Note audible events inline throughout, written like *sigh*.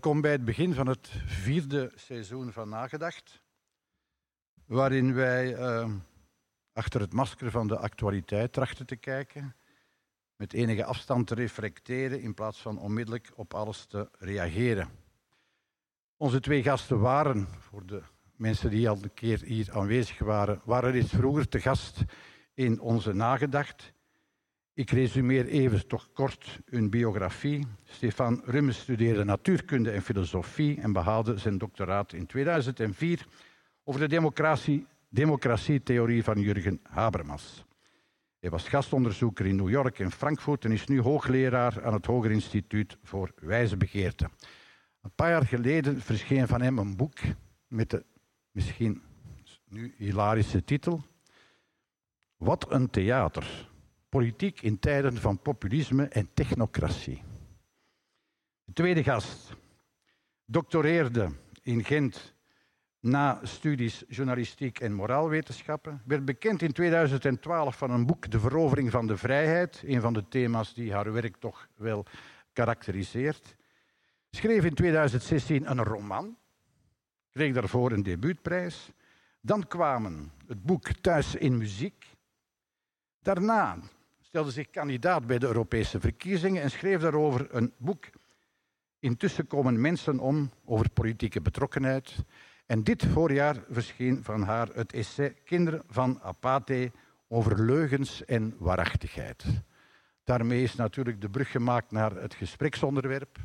Welkom bij het begin van het vierde seizoen van Nagedacht, waarin wij uh, achter het masker van de actualiteit trachten te kijken, met enige afstand te reflecteren in plaats van onmiddellijk op alles te reageren. Onze twee gasten waren, voor de mensen die al een keer hier aanwezig waren, waren reeds vroeger te gast in onze Nagedacht. Ik resumeer even toch kort hun biografie. Stefan Rummes studeerde natuurkunde en filosofie en behaalde zijn doctoraat in 2004 over de democratie, democratietheorie van Jurgen Habermas. Hij was gastonderzoeker in New York en Frankfurt en is nu hoogleraar aan het Hoger Instituut voor Wijsbegeerte. Een paar jaar geleden verscheen van hem een boek met de misschien nu hilarische titel Wat een theater. Politiek in tijden van populisme en technocratie. De tweede gast doctoreerde in Gent na studies journalistiek en moraalwetenschappen. Werd bekend in 2012 van een boek De Verovering van de Vrijheid, een van de thema's die haar werk toch wel karakteriseert. Schreef in 2016 een roman, kreeg daarvoor een debuutprijs. Dan kwamen het boek Thuis in Muziek. Daarna stelde zich kandidaat bij de Europese verkiezingen en schreef daarover een boek. Intussen komen mensen om over politieke betrokkenheid. En dit voorjaar verscheen van haar het essay Kinderen van Apathe over leugens en waarachtigheid. Daarmee is natuurlijk de brug gemaakt naar het gespreksonderwerp.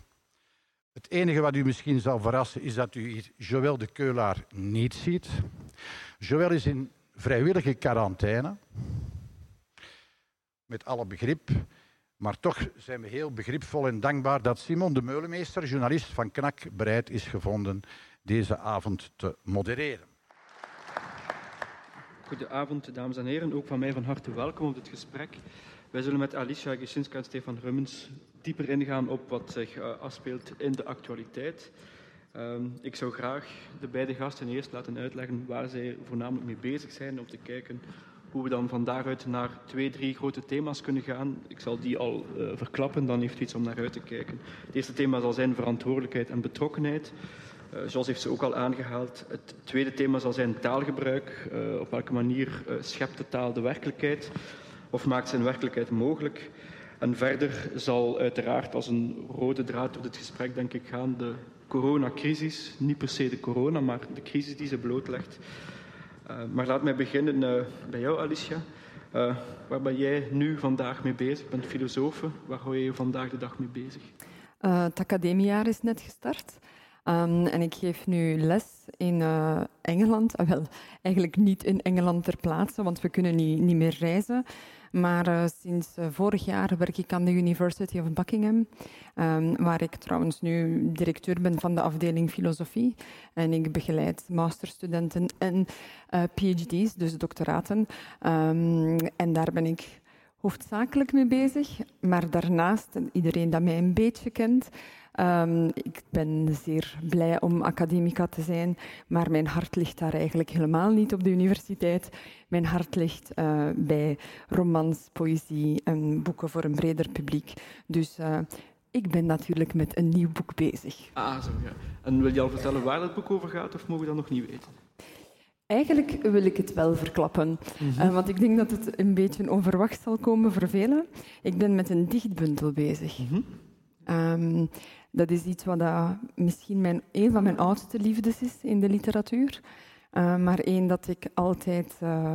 Het enige wat u misschien zal verrassen is dat u hier Joël de Keulaar niet ziet. Joël is in vrijwillige quarantaine met alle begrip. Maar toch zijn we heel begripvol en dankbaar dat Simon de Meulemeester, journalist van KNAK, bereid is gevonden deze avond te modereren. Goedenavond, dames en heren. Ook van mij van harte welkom op dit gesprek. Wij zullen met Alicia Gisinska en Stefan Rummens dieper ingaan op wat zich uh, afspeelt in de actualiteit. Uh, ik zou graag de beide gasten eerst laten uitleggen waar zij voornamelijk mee bezig zijn, om te kijken hoe we dan van daaruit naar twee, drie grote thema's kunnen gaan. Ik zal die al uh, verklappen, dan heeft u iets om naar uit te kijken. Het eerste thema zal zijn verantwoordelijkheid en betrokkenheid. Uh, zoals heeft ze ook al aangehaald. Het tweede thema zal zijn taalgebruik. Uh, op welke manier schept de taal de werkelijkheid? Of maakt een werkelijkheid mogelijk? En verder zal uiteraard als een rode draad door dit gesprek, denk ik, gaan de coronacrisis. Niet per se de corona, maar de crisis die ze blootlegt. Uh, maar laat mij beginnen uh, bij jou, Alicia. Uh, waar ben jij nu vandaag mee bezig? Je bent filosoof. Waar hou je je vandaag de dag mee bezig? het academiejaar is net gestart. Um, en ik geef nu les in Engeland. Ah, wel, eigenlijk niet in Engeland ter plaatse, want we kunnen niet, niet meer reizen. Maar uh, sinds uh, vorig jaar werk ik aan de University of Buckingham, um, waar ik trouwens nu directeur ben van de afdeling filosofie. En ik begeleid masterstudenten en uh, PhD's, dus doctoraten. Um, en daar ben ik hoofdzakelijk mee bezig. Maar daarnaast, iedereen dat mij een beetje kent, Um, ik ben zeer blij om academica te zijn, maar mijn hart ligt daar eigenlijk helemaal niet op de universiteit. Mijn hart ligt uh, bij romans, poëzie en boeken voor een breder publiek. Dus uh, ik ben natuurlijk met een nieuw boek bezig. Ah, zo ja. En wil je al vertellen waar het boek over gaat, of mogen we dat nog niet weten? Eigenlijk wil ik het wel verklappen, mm -hmm. uh, want ik denk dat het een beetje onverwacht zal komen voor velen. Ik ben met een dichtbundel bezig. Mm -hmm. um, dat is iets wat dat misschien mijn, een van mijn oudste liefdes is in de literatuur, uh, maar één dat ik altijd uh,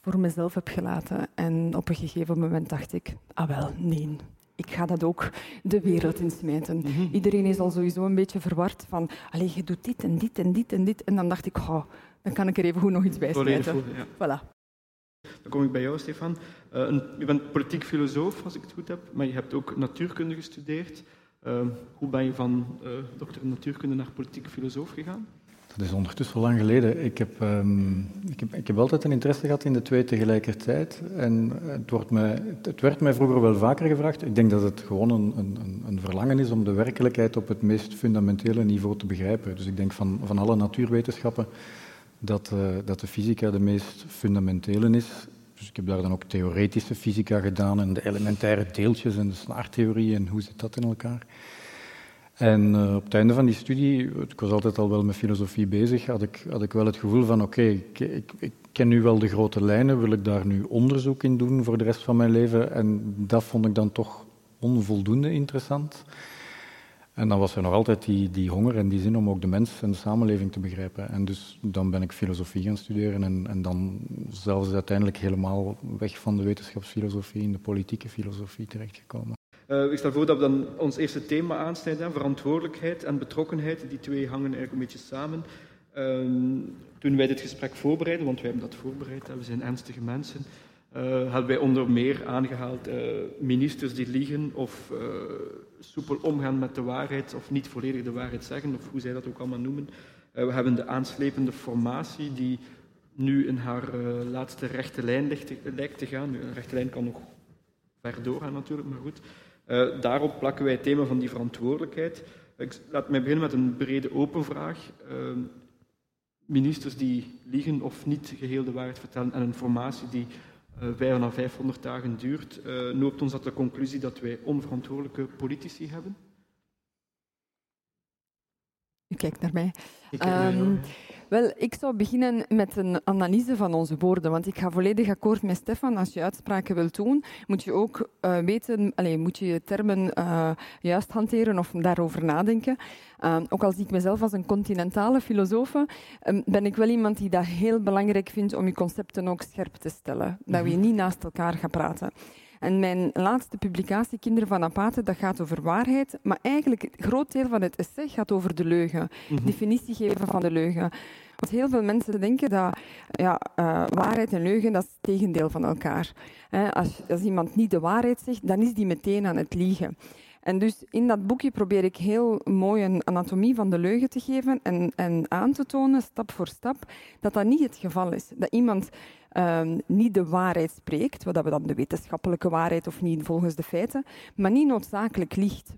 voor mezelf heb gelaten. En op een gegeven moment dacht ik, ah wel, nee, ik ga dat ook de wereld insmijten. Mm -hmm. Iedereen is al sowieso een beetje verward van, allee, je doet dit en dit en dit en dit. En dan dacht ik, oh, dan kan ik er even goed nog iets bij smijten. Ja. Voilà. Dan kom ik bij jou, Stefan. Uh, een, je bent politiek filosoof, als ik het goed heb, maar je hebt ook natuurkunde gestudeerd. Uh, hoe ben je van uh, dokter natuurkunde naar politiek filosoof gegaan? Dat is ondertussen lang geleden. Ik heb, um, ik, heb, ik heb altijd een interesse gehad in de twee tegelijkertijd. En het, wordt mij, het werd mij vroeger wel vaker gevraagd. Ik denk dat het gewoon een, een, een verlangen is om de werkelijkheid op het meest fundamentele niveau te begrijpen. Dus ik denk van, van alle natuurwetenschappen dat, uh, dat de fysica de meest fundamentele is. Dus ik heb daar dan ook theoretische fysica gedaan en de elementaire deeltjes en de snaartheorie en hoe zit dat in elkaar. En uh, op het einde van die studie, ik was altijd al wel met filosofie bezig, had ik, had ik wel het gevoel van oké, ik, ik, ken nu wel de grote lijnen, wil ik daar nu onderzoek in doen voor de rest van mijn leven? En dat vond ik dan toch onvoldoende interessant. En dan was er nog altijd die, die honger en die zin om ook de mens en de samenleving te begrijpen. En dus dan ben ik filosofie gaan studeren en, en dan zelfs uiteindelijk helemaal weg van de wetenschapsfilosofie in de politieke filosofie terechtgekomen. Uh, ik stel voor dat we dan ons eerste thema aansnijden, verantwoordelijkheid en betrokkenheid. Die twee hangen eigenlijk een beetje samen. Uh, toen wij dit gesprek voorbereiden, want wij hebben dat voorbereid, we zijn ernstige mensen, uh, hebben wij onder meer aangehaald uh, ministers die liegen of soepel omgaan met de waarheid of niet volledig de waarheid zeggen, of hoe zij dat ook allemaal noemen. we hebben de aanslepende formatie die nu in haar laatste rechte lijn te, lijkt te gaan. Nu, een rechte lijn kan nog ver doorgaan natuurlijk, maar goed. daarop plakken wij het thema van die verantwoordelijkheid. Ik, laat mij beginnen met een brede open vraag ministers die liegen of niet geheel de waarheid vertellen en een formatie die uh, eh, 5 à 500 dagen duurt, noopt ons tot de conclusie dat wij onverantwoordelijke politici hebben? U kijkt naar mij. Um, wel, ik zou beginnen met een analyse van onze woorden, want ik ga volledig akkoord met Stefan. Als je uitspraken wilt doen, moet je ook uh, weten, allez, moet je je termen uh, juist hanteren of daarover nadenken. Uh, ook al zie ik mezelf als een continentale filosoof, um, ben ik wel iemand die dat heel belangrijk vindt om je concepten ook scherp te stellen. Dat we mhm. niet naast elkaar gaan praten. En mijn laatste publicatie, Kinderen van Apathe, dat gaat over waarheid. Maar eigenlijk, het groot deel van het essay gaat over de leugen. Mm Definitie geven van de leugen. Want heel veel mensen denken dat ja, uh, waarheid en leugen, dat is het tegendeel van elkaar. als, als iemand niet de waarheid zegt, dan is die meteen aan het liegen. En dus in dat boekje probeer ik heel mooi een anatomie van de leugen te geven en, en aan te tonen, stap voor stap, dat dat niet het geval is. Dat iemand um, niet de waarheid spreekt, wat we dan de wetenschappelijke waarheid of niet volgens de feiten, maar niet noodzakelijk liegt.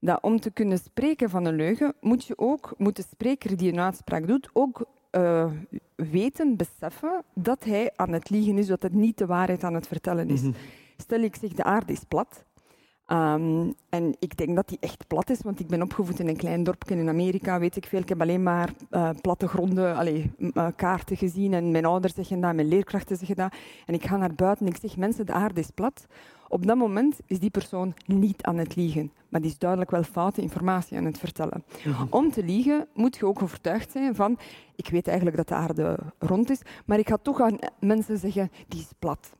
Dat om te kunnen spreken van een leugen, moet, je ook, moet de spreker die een uitspraak doet ook uh, weten, beseffen dat hij aan het liegen is, dat het niet de waarheid aan het vertellen is. Mhm. Stel, ik zeg de aarde is plat. Um, en ik denk dat die echt plat is, want ik ben opgevoed in een klein dorpje in Amerika, weet ik veel. Ik heb alleen maar uh, platte gronden, allee, uh, kaarten gezien en mijn ouders zeggen dat, mijn leerkrachten zeggen dat. En ik ga naar buiten en ik zeg, mensen, de aarde is plat. Op dat moment is die persoon niet aan het liegen, maar die is duidelijk wel foute informatie aan het vertellen. Mhm. Om te liegen moet je ook overtuigd zijn van, ik weet eigenlijk dat de aarde rond is, maar ik ga toch aan mensen zeggen, die is plat.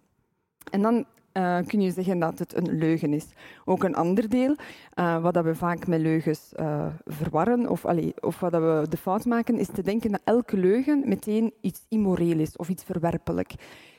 En dan uh, kun je zeggen dat het een leugen is. Ook een ander deel, uh, wat dat we vaak met leugens uh, verwarren, of, allee, of wat dat we de fout maken, is te denken dat elke leugen meteen iets immoreel is of iets verwerpelijk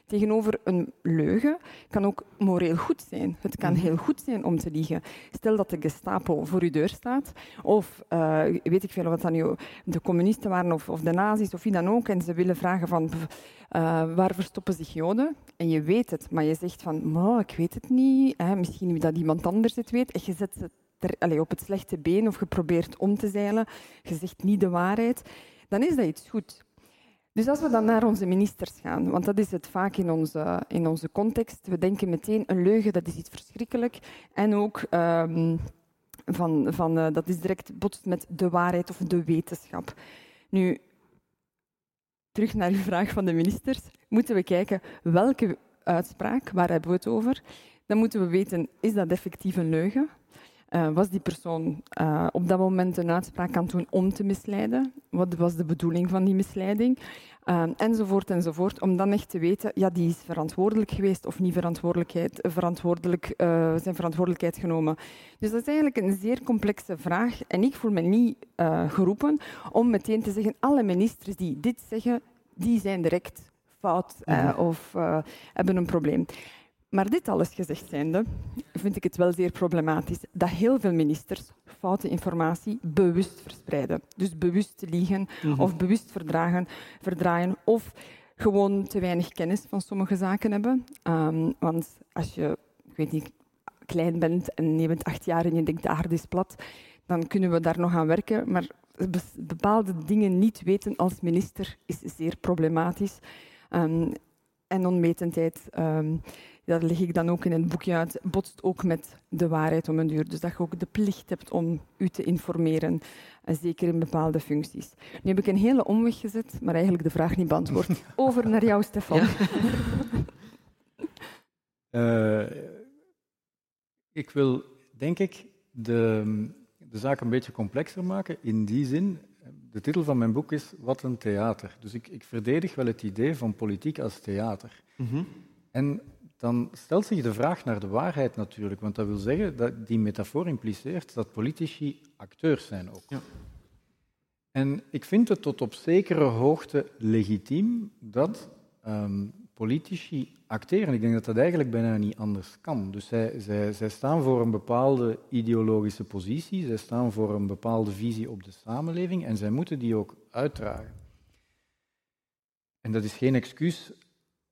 tegenover een leugen kan ook moreel goed zijn. Het kan mhm. heel goed zijn om te liegen. Stel dat de Gestapo voor uw deur staat, of uh, weet ik veel wat dan nu de communisten waren, of, of, de nazi's, of wie dan ook, en ze willen vragen van uh, waar verstoppen zich Joden? En je weet het, maar je zegt van, ik weet het niet, hè, misschien dat iemand anders het weet, en je zet het er, allez, op het slechte been of je probeert om te zeilen, je zegt niet de waarheid, dan is dat iets goed. Dus als we dan naar onze ministers gaan, want dat is het vaak in onze, in onze context, we denken meteen een leugen, dat is iets verschrikkelijk. En ook um, van, van, uh, dat is direct botst met de waarheid of de wetenschap. Nu, terug naar uw vraag van de ministers, moeten we kijken welke uitspraak, waar hebben we het over? Dan moeten we weten, is dat effectief een leugen? Uh, was die persoon uh, op dat moment een uitspraak aan het doen om te misleiden? Wat was de bedoeling van die misleiding? Uh, enzovoort, enzovoort. Om dan echt te weten, ja, die is verantwoordelijk geweest of niet verantwoordelijkheid, verantwoordelijk, zijn verantwoordelijkheid genomen. Dus dat is eigenlijk een zeer complexe vraag. En ik voel me niet geroepen om meteen te zeggen, alle ministers die dit zeggen, die zijn direct fout mhm. of hebben een probleem. Maar dit alles gezegd zijnde, vind ik het wel zeer problematisch dat heel veel ministers foute informatie bewust verspreiden. Dus bewust liegen mhm. of bewust verdragen, verdraaien of gewoon te weinig kennis van sommige zaken hebben. Um, want als je, ik weet niet, klein bent en je bent acht jaar en je denkt de aarde is plat, dan kunnen we daar nog aan werken. Maar bepaalde dingen niet weten als minister is zeer problematisch. Um, en onwetendheid um, dat leg ik dan ook in het boekje uit, botst ook met de waarheid om een duur. Dus dat je ook de plicht hebt om u te informeren, en zeker in bepaalde functies. Nu heb ik een hele omweg gezet, maar eigenlijk de vraag niet beantwoord. *laughs* Over naar jou, Stefan. Uh, *laughs* ik wil, denk ik, de, de zaak een beetje complexer maken. In die zin, de titel van mijn boek is Wat een theater. Dus ik, ik verdedig wel het idee van politiek als theater. Mm En dan stelt zich de vraag naar de waarheid natuurlijk, want dat wil zeggen dat die metafoor impliceert dat politici acteurs zijn ook. Ja. En ik vind het tot op zekere hoogte legitiem dat ehm, politici acteren. Ik denk dat dat eigenlijk bijna niet anders kan. Dus zij, zij, zij staan voor een bepaalde ideologische positie, zij staan voor een bepaalde visie op de samenleving en zij moeten die ook uitdragen. En dat is geen excuus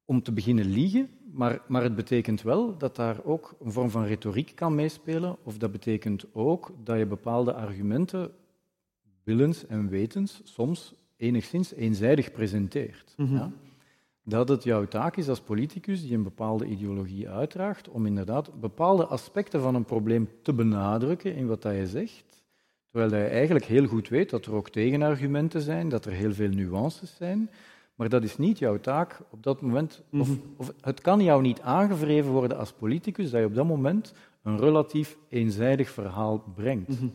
om te beginnen liegen, maar, maar het betekent wel dat daar ook een vorm van retoriek kan meespelen, of dat betekent ook dat je bepaalde argumenten willens en wetens soms enigszins eenzijdig presenteert. Mhm. ja? Dat het jouw taak is als politicus die een bepaalde ideologie uitdraagt om inderdaad bepaalde aspecten van een probleem te benadrukken in wat dat je zegt, terwijl je eigenlijk heel goed weet dat er ook tegenargumenten zijn, dat er heel veel nuances zijn, maar dat is niet jouw taak op dat moment. Of, mhm. of, het kan jou niet aangevreven worden als politicus dat je op dat moment een relatief eenzijdig verhaal brengt. Mhm.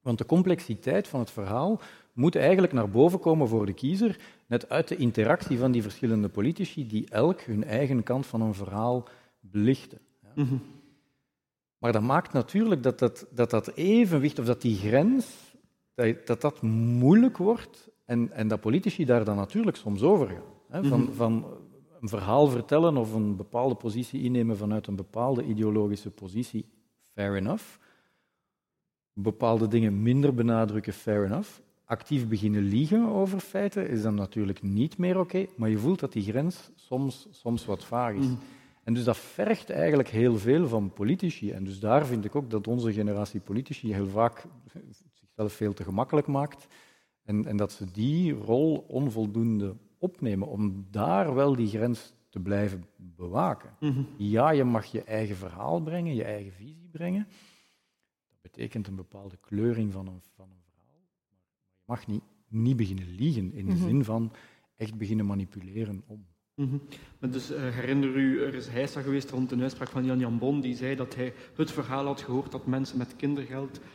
Want de complexiteit van het verhaal moet eigenlijk naar boven komen voor de kiezer, net uit de interactie van die verschillende politici, die elk hun eigen kant van een verhaal belichten. Ja. Mhm. Maar dat maakt natuurlijk dat dat, dat dat evenwicht, of dat die grens, dat dat, dat moeilijk wordt en, en dat politici daar dan natuurlijk soms over gaan. Hè? Van, mhm. van een verhaal vertellen of een bepaalde positie innemen vanuit een bepaalde ideologische positie, fair enough. Bepaalde dingen minder benadrukken, fair enough. Actief beginnen liegen over feiten is dan natuurlijk niet meer oké, maar je voelt dat die grens soms, soms wat vaag is. Mhm. En dus dat vergt eigenlijk heel veel van politici. En dus daar vind ik ook dat onze generatie politici heel vaak zichzelf veel te gemakkelijk maakt. En, en dat ze die rol onvoldoende opnemen om daar wel die grens te blijven bewaken. Mhm. Ja, je mag je eigen verhaal brengen, je eigen visie brengen. Dat betekent een bepaalde kleuring van een, van een verhaal. Maar je mag niet, niet beginnen liegen in de mhm. zin van echt beginnen manipuleren om. Mm Dus uh, herinner u, er is heisa geweest rond een uitspraak van Jan Jan Bon, die zei dat hij het verhaal had gehoord dat mensen met kindergeld eh,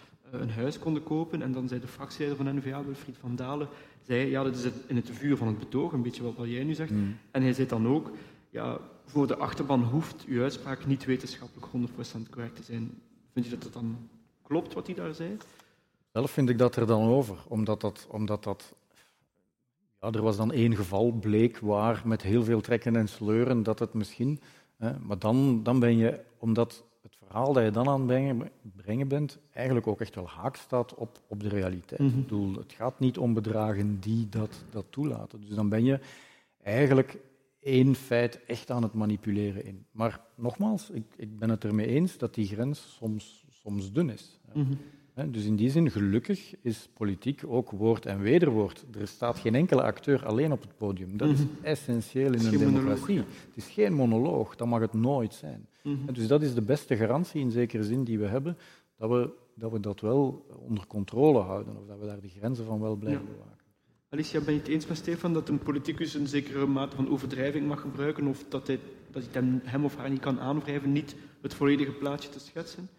een huis konden kopen. En dan zei de fractieleider van NVA, Wilfried van Dalen, zei, ja, dat is in het vuur van het betoog, een beetje wat, wat jij nu zegt. Mm. En hij zei dan ook, ja, voor de achterban hoeft uw uitspraak niet wetenschappelijk 100% correct te zijn. Vind je dat dat dan klopt wat hij daar zei? Zelf vind ik dat er dan over, omdat dat, omdat dat ja, er was dan één geval, bleek waar, met heel veel trekken en sleuren, dat het misschien... Hè, maar dan, dan ben je, omdat verhaal dat je dan aan het brengen, bent, eigenlijk ook echt wel haak staat op, op de realiteit. Mhm. Ik bedoel, het gaat niet om bedragen die dat, dat toelaten. Dus dan ben je eigenlijk één feit echt aan het manipuleren in. Maar nogmaals, ik, ik ben het ermee eens dat die grens soms, soms dun is. Mhm. Dus in die zin, gelukkig is politiek ook woord en wederwoord. Er staat geen enkele acteur alleen op het podium. Dat is mhm. essentieel in een democratie. Het is geen monoloog, dat mag het nooit zijn. Mhm. Dus dat is de beste garantie in zekere zin die we hebben, dat we dat, we dat wel onder controle houden, of dat we daar de grenzen van wel blijven bewaken. Alicia, ben je het eens met Stefan dat een politicus een zekere mate van overdrijving mag gebruiken, of dat hij, dat hij hem of haar niet kan aanwrijven, niet het volledige plaatje te schetsen?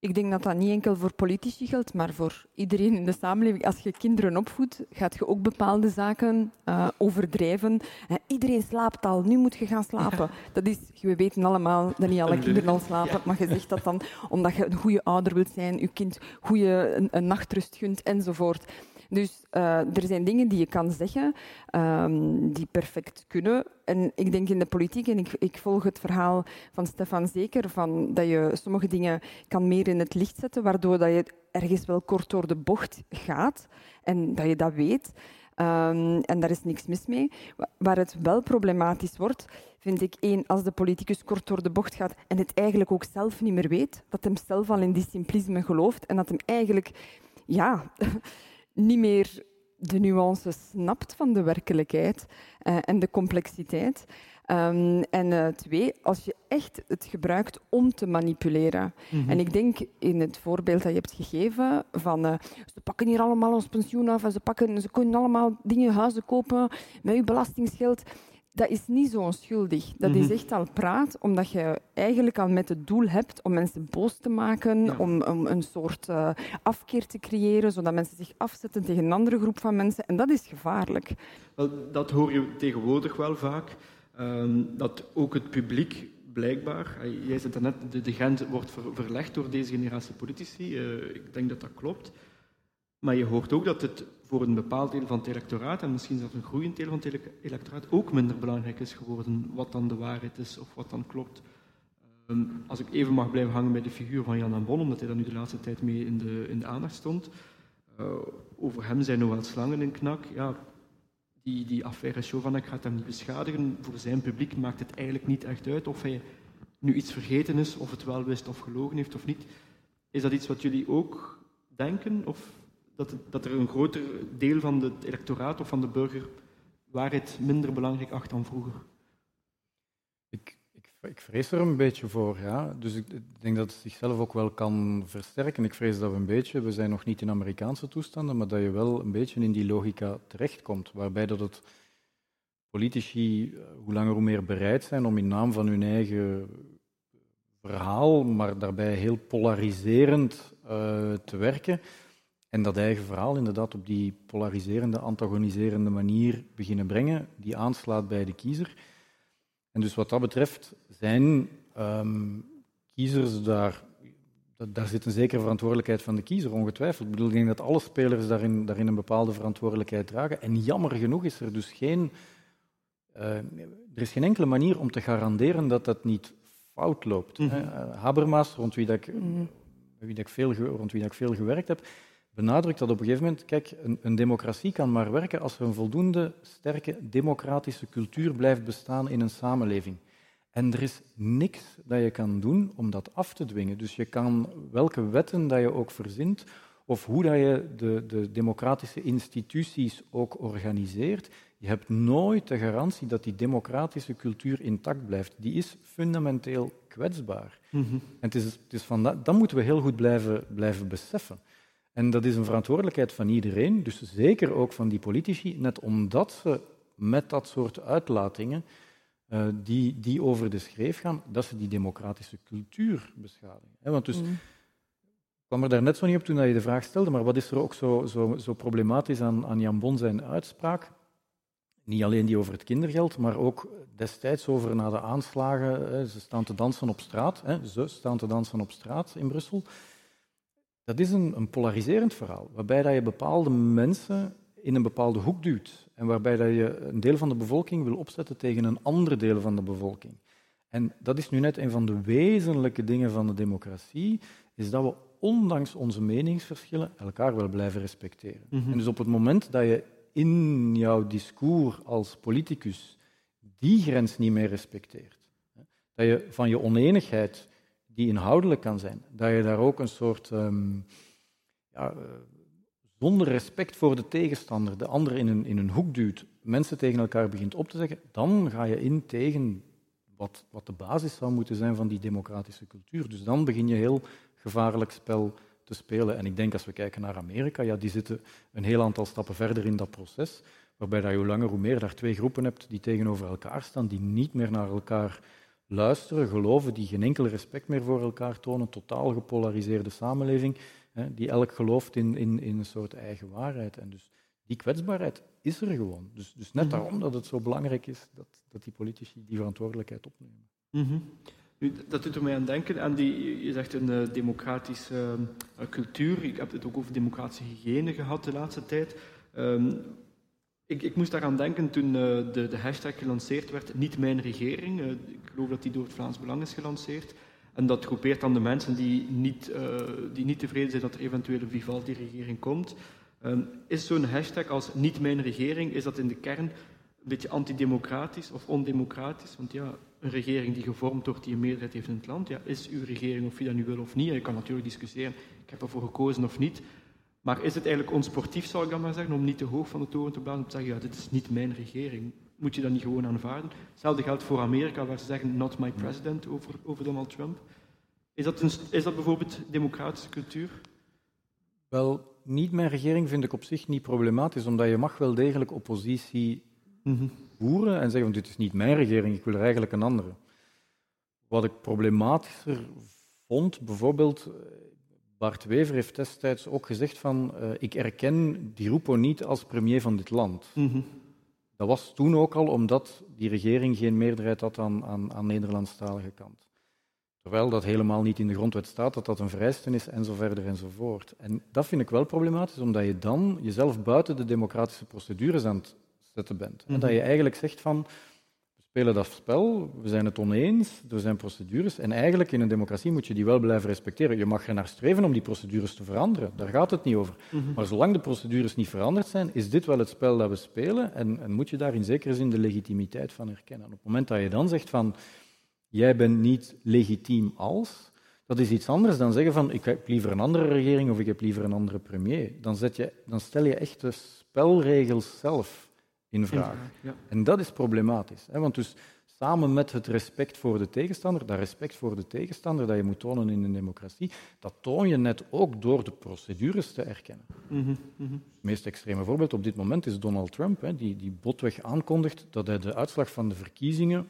Ik denk dat dat niet enkel voor politici geldt, maar voor iedereen in de samenleving. Als je kinderen opvoedt, gaat je ook bepaalde zaken uh, overdrijven. Uh, iedereen slaapt al, nu moet je gaan slapen. Dat is, we weten allemaal dat niet alle kinderen al slapen, maar je zegt dat dan omdat je een goede ouder wilt zijn, je kind goede een, een nachtrust gunt enzovoort. Dus uh, er zijn dingen die je kan zeggen um, die perfect kunnen. En ik denk in de politiek, en ik, ik, volg het verhaal van Stefan zeker, van dat je sommige dingen kan meer in het licht zetten, waardoor dat je ergens wel kort door de bocht gaat en dat je dat weet. Um, en daar is niks mis mee. Waar het wel problematisch wordt, vind ik één, als de politicus kort door de bocht gaat en het eigenlijk ook zelf niet meer weet, dat hem zelf al in die simplisme gelooft en dat hem eigenlijk, ja, *laughs* niet meer de nuances snapt van de werkelijkheid uh, en de complexiteit. Um, en uh, twee, als je echt het gebruikt om te manipuleren. Mm -hmm. En ik denk in het voorbeeld dat je hebt gegeven van uh, ze pakken hier allemaal ons pensioen af en ze, pakken, ze kunnen allemaal dingen, huizen kopen met uw belastingsgeld dat is niet zo onschuldig. Dat is mhm. echt al praat, omdat je eigenlijk al met het doel hebt om mensen boos te maken, om, om, een soort uh, afkeer te creëren, zodat mensen zich afzetten tegen een andere groep van mensen. En dat is gevaarlijk. Wel, dat hoor je tegenwoordig wel vaak. Um, dat ook het publiek blijkbaar, eh, jij zegt net, de, de grens wordt ver, verlegd door deze generatie politici. Uh, ik denk dat dat klopt. Maar je hoort ook dat het voor een bepaald deel van het electoraat, en misschien zelfs een groeiend deel van het electoraat, ook minder belangrijk is geworden wat dan de waarheid is of wat dan klopt. Um, als ik even mag blijven hangen bij de figuur van Jan Bon, omdat hij daar nu de laatste tijd mee in de, in de aandacht stond. Uh, over hem zijn nog wel slangen in knak. Ja, die, die affaire Chovanek gaat hem niet beschadigen. Voor zijn publiek maakt het eigenlijk niet echt uit of hij nu iets vergeten is, of het wel wist of gelogen heeft of niet. Is dat iets wat jullie ook denken? Of dat, dat er een groter deel van het electoraat of van de burger waarheid minder belangrijk acht dan vroeger? Ik, ik, ik, vrees er een beetje voor, ja. Dus ik, denk dat het zichzelf ook wel kan versterken. Ik vrees dat we een beetje, we zijn nog niet in Amerikaanse toestanden, maar dat je wel een beetje in die logica terechtkomt, waarbij dat het politici eh, hoe langer hoe meer bereid zijn om in naam van hun eigen verhaal, maar daarbij heel polariserend uh, te werken, en dat eigen verhaal inderdaad op die polariserende, antagoniserende manier beginnen brengen, die aanslaat bij de kiezer. En dus wat dat betreft zijn um, kiezers daar, daar zit een zekere verantwoordelijkheid van de kiezer, ongetwijfeld. Ik bedoel, ik denk dat alle spelers daarin, daarin een bepaalde verantwoordelijkheid dragen. En jammer genoeg is er dus geen, uh, er is geen enkele manier om te garanderen dat dat niet fout loopt. Mm -hmm. Habermas, rond wie, dat ik, mm wie dat ik veel, rond wie dat ik veel gewerkt heb, benadrukt dat op een gegeven moment, kijk, een, een, democratie kan maar werken als er een voldoende sterke democratische cultuur blijft bestaan in een samenleving. En er is niks dat je kan doen om dat af te dwingen. Dus je kan welke wetten dat je ook verzint, of hoe dat je de, de democratische instituties ook organiseert, je hebt nooit de garantie dat die democratische cultuur intact blijft. Die is fundamenteel kwetsbaar. Mm -hmm. En het is, het is van dat, dat moeten we heel goed blijven, blijven beseffen. En dat is een verantwoordelijkheid van iedereen, dus zeker ook van die politici, net omdat ze met dat soort uitlatingen uh, die, die over de schreef gaan, dat ze die democratische cultuur beschadigen. Want dus, mm. Ik kwam er daar net zo niet op toen je de vraag stelde, maar wat is er ook zo, zo, zo problematisch aan, aan Jan Bon zijn uitspraak? Niet alleen die over het kindergeld, maar ook destijds over na de aanslagen. Hè, ze staan te dansen op straat. Hè, ze staan te dansen op straat in Brussel. Dat is een, een polariserend verhaal, waarbij dat je bepaalde mensen in een bepaalde hoek duwt en waarbij dat je een deel van de bevolking wil opzetten tegen een ander deel van de bevolking. En dat is nu net een van de wezenlijke dingen van de democratie, is dat we ondanks onze meningsverschillen elkaar wel blijven respecteren. Mhm. En dus op het moment dat je in jouw discours als politicus die grens niet meer respecteert, dat je van je oneenigheid die inhoudelijk kan zijn. Dat je daar ook een soort, um, ja, uh, zonder respect voor de tegenstander, de ander in een, in een hoek duwt, mensen tegen elkaar begint op te zeggen, dan ga je in tegen wat, wat de basis zou moeten zijn van die democratische cultuur. Dus dan begin je heel gevaarlijk spel te spelen. En ik denk als we kijken naar Amerika, ja, die zitten een heel aantal stappen verder in dat proces, waarbij dat je hoe langer hoe meer daar twee groepen hebt die tegenover elkaar staan, die niet meer naar elkaar luisteren, geloven, die geen enkel respect meer voor elkaar tonen, totaal gepolariseerde samenleving, hè, die elk gelooft in, in, in een soort eigen waarheid. En dus die kwetsbaarheid is er gewoon. Dus, dus net mhm. daarom dat het zo belangrijk is dat, dat die politici die verantwoordelijkheid opnemen. Mm dat doet er mij aan denken aan die, je zegt een uh, democratische uh, cultuur. Ik heb het ook over democratische hygiëne gehad de laatste tijd. Um, ik, ik, moest daaraan denken toen uh, de, de, hashtag gelanceerd werd, niet mijn regering. Uh, ik geloof dat die door het Vlaams Belang is gelanceerd. En dat groepeert dan de mensen die niet, uh, die niet tevreden zijn dat er eventueel een Vivaldi-regering komt. Um, is zo'n hashtag als niet mijn regering, is dat in de kern een beetje antidemocratisch of ondemocratisch? Want ja, een regering die gevormd wordt, die een meerderheid heeft in het land, ja, is uw regering of je dat nu wil of niet? Je kan natuurlijk discussiëren, ik heb ervoor gekozen of niet. Maar is het eigenlijk onsportief, zal ik dan maar zeggen, om niet te hoog van de toren te blazen, om te zeggen, ja, dit is niet mijn regering. Moet je dat niet gewoon aanvaarden? Hetzelfde geldt voor Amerika, waar ze zeggen, not my president over, over Donald Trump. Is dat, een, is dat bijvoorbeeld democratische cultuur? Wel, niet mijn regering vind ik op zich niet problematisch, omdat je mag wel degelijk oppositie mm voeren en zeggen, dit is niet mijn regering, ik wil er eigenlijk een andere. Wat ik problematischer vond, bijvoorbeeld, Bart Wever heeft destijds ook gezegd van, uh, ik erken Di Rupo niet als premier van dit land. Mhm. Dat was toen ook al omdat die regering geen meerderheid had aan, aan, aan Nederlandstalige kant. Terwijl dat helemaal niet in de grondwet staat, dat dat een vereiste is, en zo verder enzovoort. En dat vind ik wel problematisch, omdat je dan jezelf buiten de democratische procedures aan het zetten bent. En dat je mhm. eigenlijk zegt van, spelen dat spel, we zijn het oneens, er zijn procedures, en eigenlijk in een democratie moet je die wel blijven respecteren. Je mag er naar streven om die procedures te veranderen, daar gaat het niet over. Mhm. Maar zolang de procedures niet veranderd zijn, is dit wel het spel dat we spelen, en, en moet je daar in zekere zin de legitimiteit van herkennen. op het moment dat je dan zegt van jij bent niet legitiem als, dat is iets anders dan zeggen van ik heb liever een andere regering of ik heb liever een andere premier. Dan, zet je, dan stel je echt de spelregels zelf in vraag. Ja. En dat is problematisch. Hè? Want dus samen met het respect voor de tegenstander, dat respect voor de tegenstander dat je moet tonen in een democratie, dat toon je net ook door de procedures te erkennen. Mm -hmm. Het meest extreme voorbeeld op dit moment is Donald Trump, hè, die, die botweg aankondigt dat hij de uitslag van de verkiezingen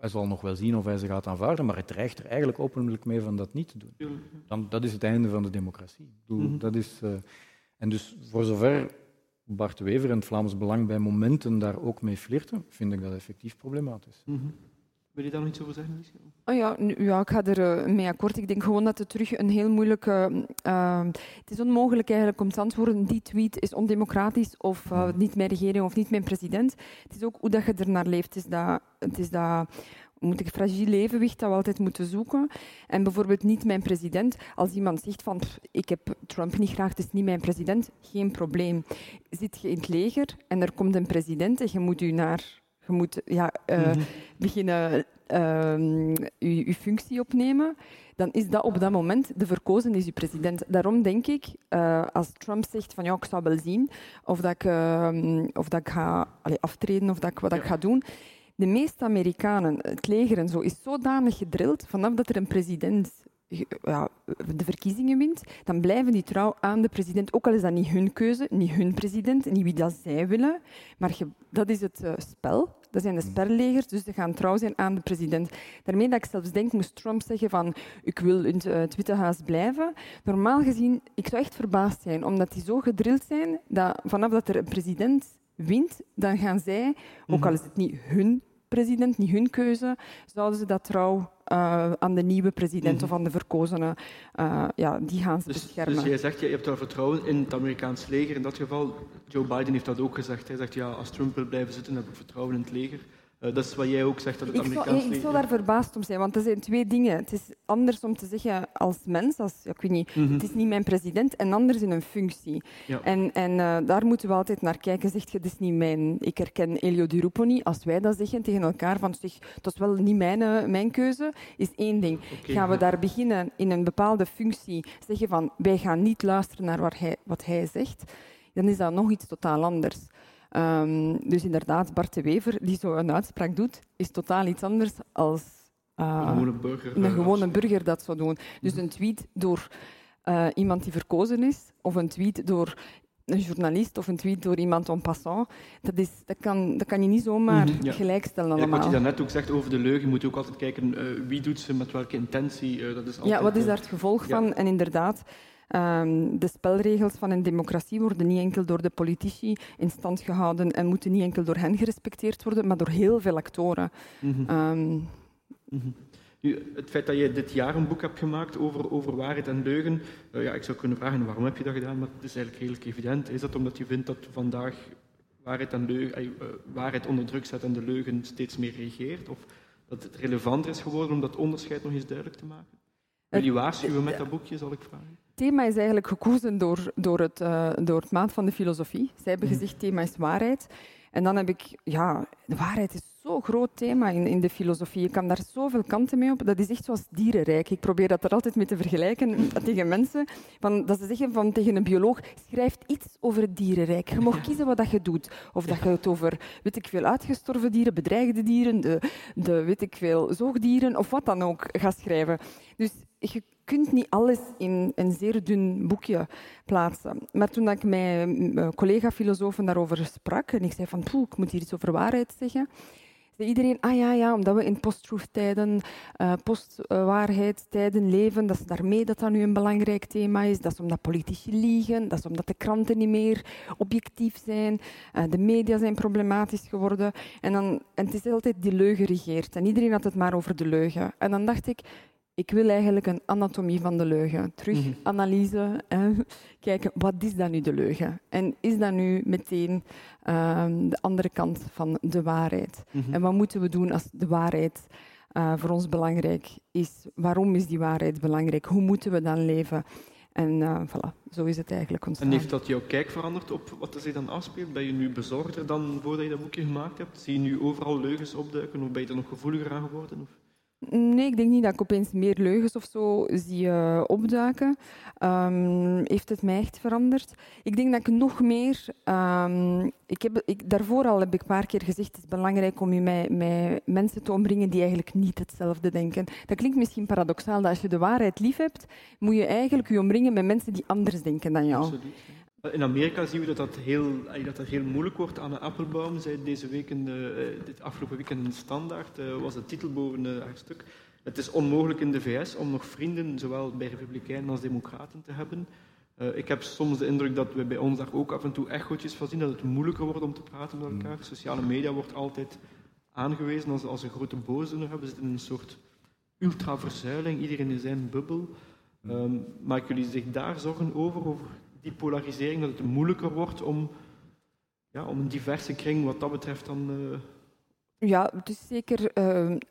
hij zal nog wel zien of hij ze gaat aanvaarden, maar het dreigt er eigenlijk openlijk mee van dat niet te doen. Dan, dat is het einde van de democratie. Mhm. dat is, uh, en dus voor zover Bart Wever en het Vlaams Belang bij momenten daar ook mee flirten, vind ik dat effectief problematisch. Mm -hmm. Wil je daar nog iets over zeggen, Oh ja, nu, ja, ik ga er uh, mee akkoord. Ik denk gewoon dat het terug een heel moeilijke... Uh, het is onmogelijk eigenlijk om te antwoorden, die tweet is ondemocratisch of uh, niet mijn regering of niet mijn president. Het is ook hoe dat je er naar leeft. Het is dat, het is dat moet ik fragiel evenwicht dat we altijd moeten zoeken. En bijvoorbeeld niet mijn president. Als iemand zegt van ik heb Trump niet graag, het is niet mijn president, geen probleem. Zit je in het leger en er komt een president en je moet u naar je moet ja, uh, mm -hmm. beginnen uh, je, je, functie opnemen, dan is dat op dat moment de verkozen is je president. Daarom denk ik, uh, als Trump zegt van ja, ik zou wel zien of dat ik, of dat ik ga allez, aftreden of dat ik, wat ja. ik ga doen. De meeste Amerikanen, het leger en zo, is zodanig gedrild vanaf dat er een president ja, de verkiezingen wint, dan blijven die trouw aan de president. Ook al is dat niet hun keuze, niet hun president, niet wie dat zij willen. Maar je, dat is het uh, spel. Dat zijn de spellegers, dus ze gaan trouw zijn aan de president. Daarmee dat ik zelfs denk, moest Trump zeggen van ik wil in het Witte Huis blijven. Normaal gezien, ik zou echt verbaasd zijn, omdat die zo gedrild zijn dat vanaf dat er een president wint, dan gaan zij, ook al is het niet hun president, niet hun keuze, zouden ze dat trouw uh, aan de nieuwe president mm -hmm. of aan de verkozenen, uh, ja, die gaan ze dus, beschermen. Dus jij zegt, je hebt daar vertrouwen in het Amerikaans leger. In dat geval, Joe Biden heeft dat ook gezegd. Hij zegt, ja, als Trump wil blijven zitten, heb ik vertrouwen in het leger. Uh, dat is wat jij ook zegt, dat het ik Amerikaans zou, leger... Ik zou daar verbaasd om zijn, want er zijn twee dingen. Het is anders om te zeggen als mens, als, ik weet niet, Mm -hmm. het is niet mijn president, en anders in een functie. Ja. En, en uh, daar moeten we altijd naar kijken. Zegt je, het is niet mijn... Ik herken Elio Di Rupo niet. Als wij dat zeggen tegen elkaar, van zeg, dat is wel niet mijn, uh, mijn keuze, is één ding. Okay, gaan we ja. daar beginnen in een bepaalde functie, zeggen van, wij gaan niet luisteren naar wat hij, wat hij zegt, dan is dat nog iets totaal anders. Um, dus inderdaad, Bart de Wever, die zo een uitspraak doet, is totaal iets anders als uh, een gewone burger, een uh, gewone als- burger dat zou doen. Dus een tweet door uh, iemand die verkozen is, of een tweet door een journalist of een tweet door iemand en passant, dat, is, dat, kan, dat kan je niet zomaar Mhm, ja. gelijkstellen Ja, wat allemaal. je daarnet ook zegt over de leugen, moet je ook altijd kijken eh, wie doet ze, met welke intentie. eh, dat is altijd, Ja, wat is eh, daar het gevolg ja. van? En inderdaad, ehm, de spelregels van een democratie worden niet enkel door de politici in stand gehouden en moeten niet enkel door hen gerespecteerd worden, maar door heel veel actoren. mhm. Ehm, Mhm. Nu, het feit dat je dit jaar een boek hebt gemaakt over, over waarheid en leugen, eh, ja, ik zou kunnen vragen waarom heb je dat gedaan, maar het is eigenlijk redelijk evident. Is dat omdat je vindt dat vandaag waarheid, en leugen, eh, eh, waarheid onder druk zet en de leugen steeds meer regeert? Of dat het relevanter is geworden om dat onderscheid nog eens duidelijk te maken? Wil je waarschuwen met dat boekje, zal ik vragen? Thema is eigenlijk gekozen door, door, het, uh, door het maat van de filosofie. Zij hebben Mhm. gezegd, thema is waarheid. En dan heb ik, ja, de waarheid is zo'n groot thema in, in de filosofie. Je kan daar zoveel kanten mee op. Dat is echt zoals dierenrijk. Ik probeer dat er altijd mee te vergelijken *laughs* tegen mensen. Van, dat ze zeggen van, tegen een bioloog, schrijf iets over het dierenrijk. Je mag kiezen wat dat je doet. Of dat je het over, weet ik veel, uitgestorven dieren, bedreigde dieren, de, de weet ik veel, zoogdieren, of wat dan ook gaat schrijven. Dus je kunt niet alles in een zeer dun boekje plaatsen. Maar toen ik met collega-filosofen daarover sprak en ik zei van, ik moet hier iets over waarheid zeggen, zei iedereen, ah ja, ja, omdat we in post-truth-tijden, uh, post-waarheidstijden leven, dat is daarmee dat dat nu een belangrijk thema is. Dat is omdat politici liegen, dat is omdat de kranten niet meer objectief zijn, uh, de media zijn problematisch geworden. En, dan, en het is altijd die leugen regeert. En iedereen had het maar over de leugen. En dan dacht ik, ik wil eigenlijk een anatomie van de leugen. Terug mhm. analyse, kijken, wat is dan nu de leugen? En is dat nu meteen ehm, de andere kant van de waarheid? Mhm. En wat moeten we doen als de waarheid uh, voor ons belangrijk is? Waarom is die waarheid belangrijk? Hoe moeten we dan leven? En uh, voilà, zo is het eigenlijk ontstaan. En heeft dat jouw kijk veranderd op wat er zich dan afspeelt? Ben je nu bezorgder dan voordat je dat boekje gemaakt hebt? Zie je nu overal leugens opduiken of ben je er nog gevoeliger aan geworden? Of? Nee, ik denk niet dat ik opeens meer leugens of zo zie uh, opduiken. Um, heeft het mij echt veranderd? Ik denk dat ik nog meer... Um, ik heb, ik, daarvoor al heb ik een paar keer gezegd, het is belangrijk om je met, met mensen te omringen die eigenlijk niet hetzelfde denken. Dat klinkt misschien paradoxaal, dat als je de waarheid lief hebt, moet je eigenlijk je omringen met mensen die anders denken dan jou. Absoluut. In Amerika zien we dat dat heel, dat dat heel moeilijk wordt. Anne Appelbaum zei deze week, in de, uh, dit afgelopen weekend in de Standaard, uh, was de titel boven haar stuk. Het is onmogelijk in de VS om nog vrienden, zowel bij republikeinen als democraten, te hebben. ik heb soms de indruk dat we bij ons daar ook af en toe echootjes van zien, dat het moeilijker wordt om te praten met elkaar. Sociale media wordt altijd aangewezen als, als een grote boosdoener. We zitten in een soort ultraverzuiling, iedereen in zijn bubbel. Um, maken jullie zich daar zorgen over, over die polarisering, dat het moeilijker wordt om, ja, om een diverse kring wat dat betreft dan... Uh... Ja, het is zeker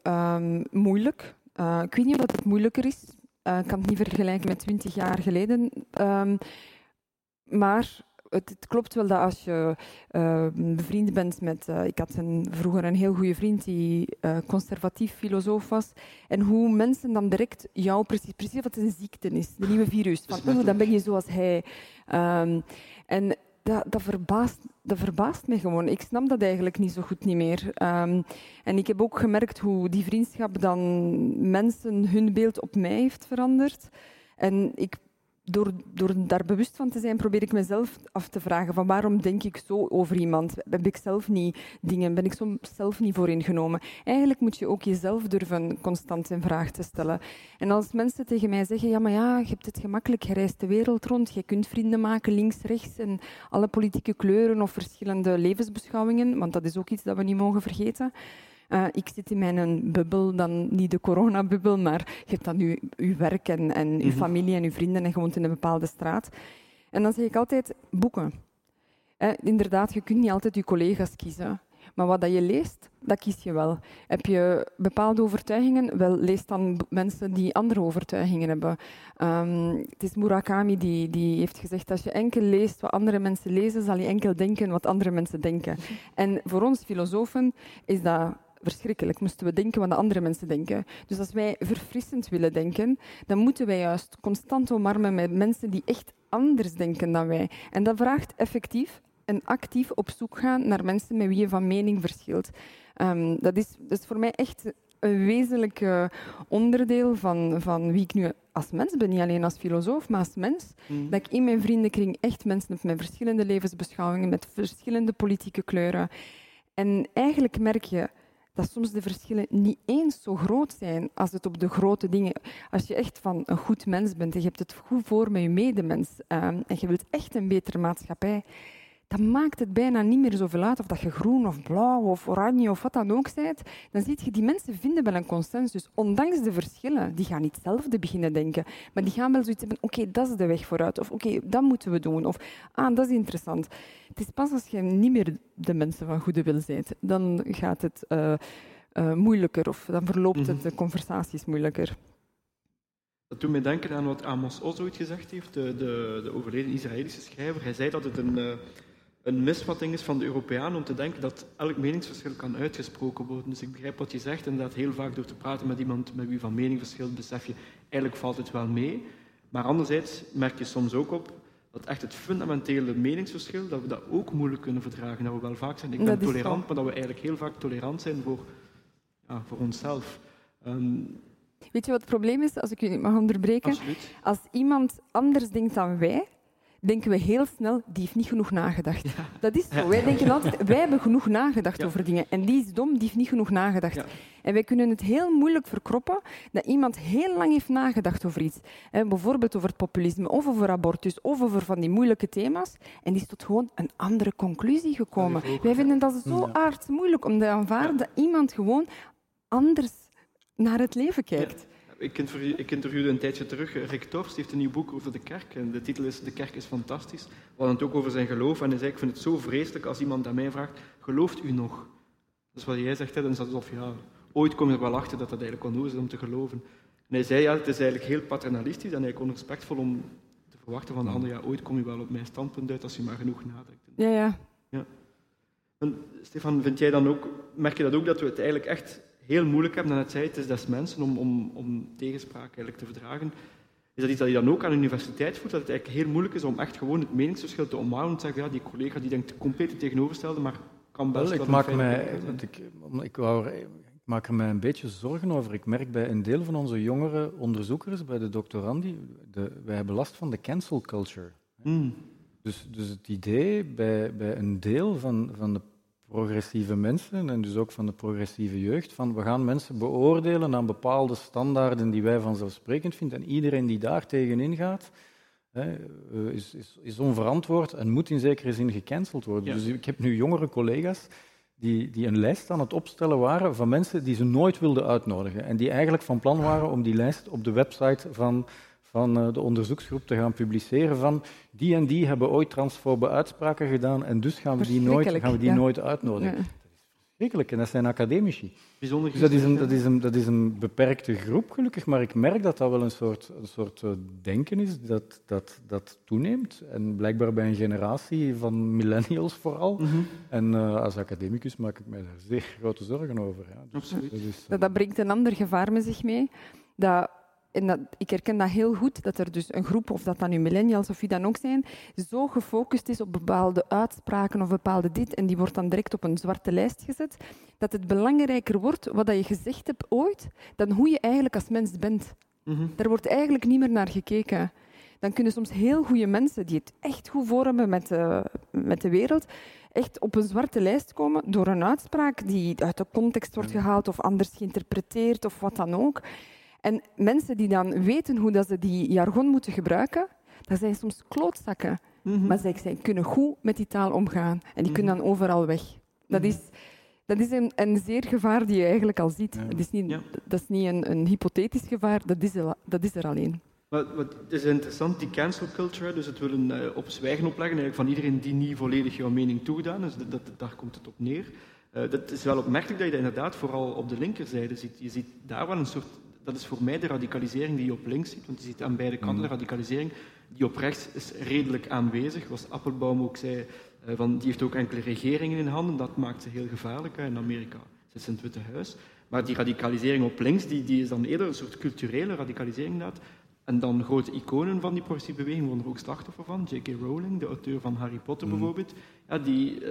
uh, moeilijk. Uh, ik weet niet of het moeilijker is. ik kan het niet vergelijken met twintig jaar geleden. Um, maar het, het, klopt wel dat als je uh, bevriend bent met... Uh, ik had een, vroeger een heel goede vriend die uh, conservatief filosoof was. En hoe mensen dan direct jou precies... Precies wat een ziekte is, de nieuwe virus. Van, oh, dan ben je zoals hij. Um, en dat, dat, verbaast, dat verbaast me gewoon. Ik snap dat eigenlijk niet zo goed niet meer. Um, en ik heb ook gemerkt hoe die vriendschap dan mensen hun beeld op mij heeft veranderd. En ik door, door daar bewust van te zijn, probeer ik mezelf af te vragen van waarom denk ik zo over iemand? Heb ik zelf niet dingen? Ben ik soms zelf niet voor ingenomen? Eigenlijk moet je ook jezelf durven constant in vraag te stellen. En als mensen tegen mij zeggen, ja, maar ja, je hebt het gemakkelijk, je reist de wereld rond, je kunt vrienden maken links, rechts en alle politieke kleuren of verschillende levensbeschouwingen, want dat is ook iets dat we niet mogen vergeten. Uh, ik zit in mijn bubbel, dan niet de coronabubbel, maar je hebt dan je, je werk en, en je mhm. familie en je vrienden en je woont in een bepaalde straat. En dan zeg ik altijd boeken. Eh, inderdaad, je kunt niet altijd je collega's kiezen. Maar wat dat je leest, dat kies je wel. Heb je bepaalde overtuigingen, wel lees dan mensen die andere overtuigingen hebben. Um, het is Murakami die, die heeft gezegd, als je enkel leest wat andere mensen lezen, zal je enkel denken wat andere mensen denken. *laughs* En voor ons filosofen is dat verschrikkelijk. Moesten we denken wat de andere mensen denken. Dus als wij verfrissend willen denken, dan moeten wij juist constant omarmen met mensen die echt anders denken dan wij. En dat vraagt effectief en actief op zoek gaan naar mensen met wie je van mening verschilt. Um, dat, is, dat is voor mij echt een wezenlijk onderdeel van, van wie ik nu als mens ben. Niet alleen als filosoof, maar als mens. Mm. Dat ik in mijn vriendenkring echt mensen heb met verschillende levensbeschouwingen, met verschillende politieke kleuren. En eigenlijk merk je dat soms de verschillen niet eens zo groot zijn als het op de grote dingen. Als je echt van een goed mens bent en je hebt het goed voor met je medemens um, en je wilt echt een betere maatschappij, dan maakt het bijna niet meer zoveel uit of dat je groen of blauw of oranje of wat dan ook bent. Dan zie je, die mensen vinden wel een consensus, ondanks de verschillen. Die gaan niet hetzelfde beginnen denken, maar die gaan wel zoiets hebben, oké, dat is de weg vooruit. Of oké, dat moeten we doen. Of ah, dat is interessant. Het is pas als je niet meer de mensen van goede wil bent, dan gaat het uh, uh, moeilijker of dan verloopt het, mhm. de conversaties moeilijker. Dat doet mij denken aan wat Amos Oz ooit gezegd heeft, de, de, de overleden Israëlische schrijver. Hij zei dat het een... Een misvatting is van de Europeanen om te denken dat elk meningsverschil kan uitgesproken worden. Dus ik begrijp wat je zegt, inderdaad heel vaak door te praten met iemand met wie van mening verschilt, besef je, eigenlijk valt het wel mee. Maar anderzijds merk je soms ook op dat echt het fundamentele meningsverschil, dat we dat ook moeilijk kunnen verdragen. Dat we wel vaak zijn, ik ben tolerant, maar dat we eigenlijk heel vaak tolerant zijn voor, ja, voor onszelf. Ehm, Weet je wat het probleem is, als ik u mag onderbreken? Absoluut. Als iemand anders denkt dan wij, denken we heel snel, die heeft niet genoeg nagedacht. Dat is zo. Wij denken altijd, *laughs* wij hebben genoeg nagedacht over dingen. En die is dom, die heeft niet genoeg nagedacht. En wij kunnen het heel moeilijk verkroppen dat iemand heel lang heeft nagedacht over iets. bijvoorbeeld over het populisme, of over abortus, of over van die moeilijke thema's. En die is tot gewoon een andere conclusie gekomen. Wij vinden dat zo aards moeilijk om te aanvaarden dat iemand gewoon anders naar het leven kijkt. Ik, interviewde een tijdje terug Rick Torst, die heeft een nieuw boek over de kerk. En de titel is De kerk is fantastisch. We hadden het ook over zijn geloof. En hij zei, ik vind het zo vreselijk als iemand aan mij vraagt, gelooft u nog? Dat is wat jij zegt, hè? dan is alsof, ja, ooit kom je er wel achter dat dat eigenlijk onnozel is om te geloven. En hij zei, ja, het is eigenlijk heel paternalistisch en eigenlijk onrespectvol om te verwachten van de ander, ja, ooit kom je wel op mijn standpunt uit als je maar genoeg nadenkt. Ja, ja. ja. En, Stefan, vind jij dan ook, merk je dat ook, dat we het eigenlijk echt heel moeilijk hebben, dan het zei, het is des mensen om, om, om tegenspraak eigenlijk te verdragen. Is dat iets dat je dan ook aan de universiteit voelt, dat het eigenlijk heel moeilijk is om echt gewoon het meningsverschil te omarmen en te zeggen, ja, die collega die denkt compleet het tegenovergestelde, maar kan best wel... Ik maak, mij, ik, ik, wou, ik maak er mij een beetje zorgen over. Ik merk bij een deel van onze jongere onderzoekers, bij de doctorandi, de, wij hebben last van de cancel culture. Hmm. Dus, dus het idee bij, bij een deel van, van de progressieve mensen en dus ook van de progressieve jeugd, van we gaan mensen beoordelen aan bepaalde standaarden die wij vanzelfsprekend vinden. En iedereen die daar tegenin gaat, hè, eh, is, is, is, onverantwoord en moet in zekere zin gecanceld worden. Dus ik heb nu jongere collega's die, die een lijst aan het opstellen waren van mensen die ze nooit wilden uitnodigen. En die eigenlijk van plan waren om die lijst op de website van van eh, de onderzoeksgroep te gaan publiceren van die en die hebben ooit transfobe uitspraken gedaan en dus gaan we die nooit, gaan we die nooit uitnodigen. Dat is verschrikkelijk en dat zijn academici. Bijzonder dus dat is, een, dat, is een, dat is een beperkte groep gelukkig, maar ik merk dat dat wel een soort, een soort eh, denken is dat, dat, dat toeneemt. En blijkbaar bij een generatie van millennials vooral. Mhm. En uh, als academicus maak ik mij daar zeer grote zorgen over. Ja. Dus Absoluut. Dat, is, dat, dat brengt een ander gevaar met zich mee. Dat en dat, ik herken dat heel goed, dat er dus een groep, of dat dan nu millennials of wie dan ook zijn, zo gefocust is op bepaalde uitspraken of bepaalde dit, en die wordt dan direct op een zwarte lijst gezet, dat het belangrijker wordt wat je gezegd hebt ooit, dan hoe je eigenlijk als mens bent. Mm Daar wordt eigenlijk niet meer naar gekeken. Dan kunnen soms heel goede mensen, die het echt goed voor hebben met, uh, met de wereld, echt op een zwarte lijst komen door een uitspraak die uit de context wordt gehaald of anders geïnterpreteerd of wat dan ook. En mensen die dan weten hoe dat ze die jargon moeten gebruiken, dat zijn soms klootzakken. Mhm. Maar zij, kunnen goed met die taal omgaan. En die kunnen mhm. dan overal weg. Dat is, dat is een, een zeer gevaar die je eigenlijk al ziet. Dat is niet, dat is niet een, een hypothetisch gevaar, dat is er, dat is er alleen. Wat, wat, het is interessant, die cancel culture, dus het willen uh, op zwijgen opleggen eigenlijk van iedereen die niet volledig jouw mening toegedaan is. Dat, dat, daar komt het op neer. Uh, dat is wel opmerkelijk dat je dat inderdaad vooral op de linkerzijde ziet. Je ziet daar wel een soort dat is voor mij de radicalisering die je op links ziet, want je ziet aan beide kanten de mm. radicalisering. Die op rechts is redelijk aanwezig, zoals Appelbaum ook zei, eh, van, die heeft ook enkele regeringen in handen, dat maakt ze heel gevaarlijk. In Amerika ze in het Witte Huis. Maar die radicalisering op links, die, die is dan eerder een soort culturele radicalisering inderdaad. En dan grote iconen van die progressieve beweging worden er ook slachtoffer van. J.K. Rowling, de auteur van Harry Potter mm. bijvoorbeeld. Ja, die... Uh,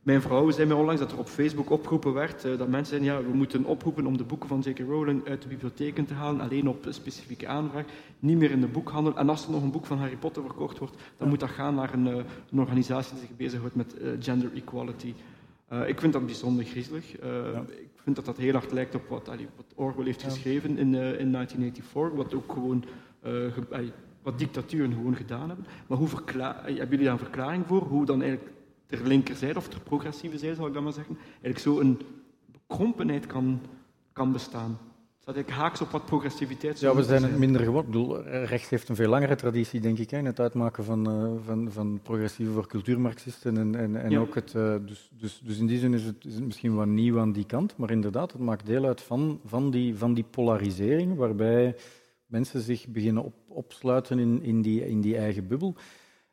mijn vrouw zei mij onlangs dat er op Facebook opgeroepen werd uh, dat mensen zeiden, ja, we moeten oproepen om de boeken van J.K. Rowling uit de bibliotheken te halen, alleen op specifieke aanvraag, niet meer in de boekhandel. En als er nog een boek van Harry Potter verkocht wordt, dan moet dat gaan naar een, uh, een organisatie die zich bezighoudt met uh, gender equality. ik vind dat bijzonder griezelig. Ik vind dat dat heel hard lijkt op wat, allee, wat Orwell heeft geschreven in, in 1984, wat ook gewoon wat dictaturen gewoon gedaan hebben. Maar hoe hebben jullie daar een verklaring voor? Hoe dan eigenlijk ter linkerzijde of ter progressieve zijde, zal ik dat maar zeggen, eigenlijk zo een bekrompenheid kan, kan bestaan. Dat eigenlijk haaks op wat progressiviteit Ja, we zijn het minder geworden. rechts heeft een veel langere traditie, denk ik, in het uitmaken van, uh, van, van progressieve voor cultuurmarxisten. En, en, en ook het, uh, dus, dus, dus in die zin is het, is het misschien wat nieuw aan die kant, maar inderdaad, het maakt deel uit van, van, die, van die polarisering, waarbij mensen zich beginnen op, opsluiten in, in, die, in die eigen bubbel.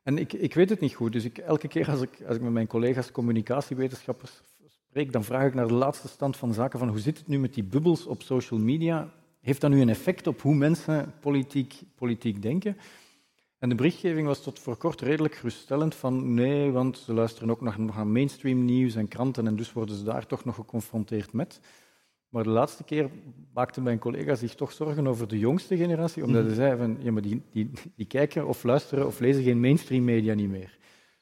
En ik, ik weet het niet goed, dus ik, elke keer als ik, als ik met mijn collega's communicatiewetenschappers spreek, dan vraag ik naar de laatste stand van zaken van hoe zit het nu met die bubbels op social media? Heeft dat nu een effect op hoe mensen politiek, politiek denken? En de berichtgeving was tot voor kort redelijk geruststellend van nee, want ze luisteren ook nog naar mainstream nieuws en kranten en dus worden ze daar toch nog geconfronteerd met. Maar de laatste keer maakte mijn collega zich toch zorgen over de jongste generatie, omdat hij zei van ja, maar die, die, die kijken of luisteren of lezen geen mainstream media niet meer.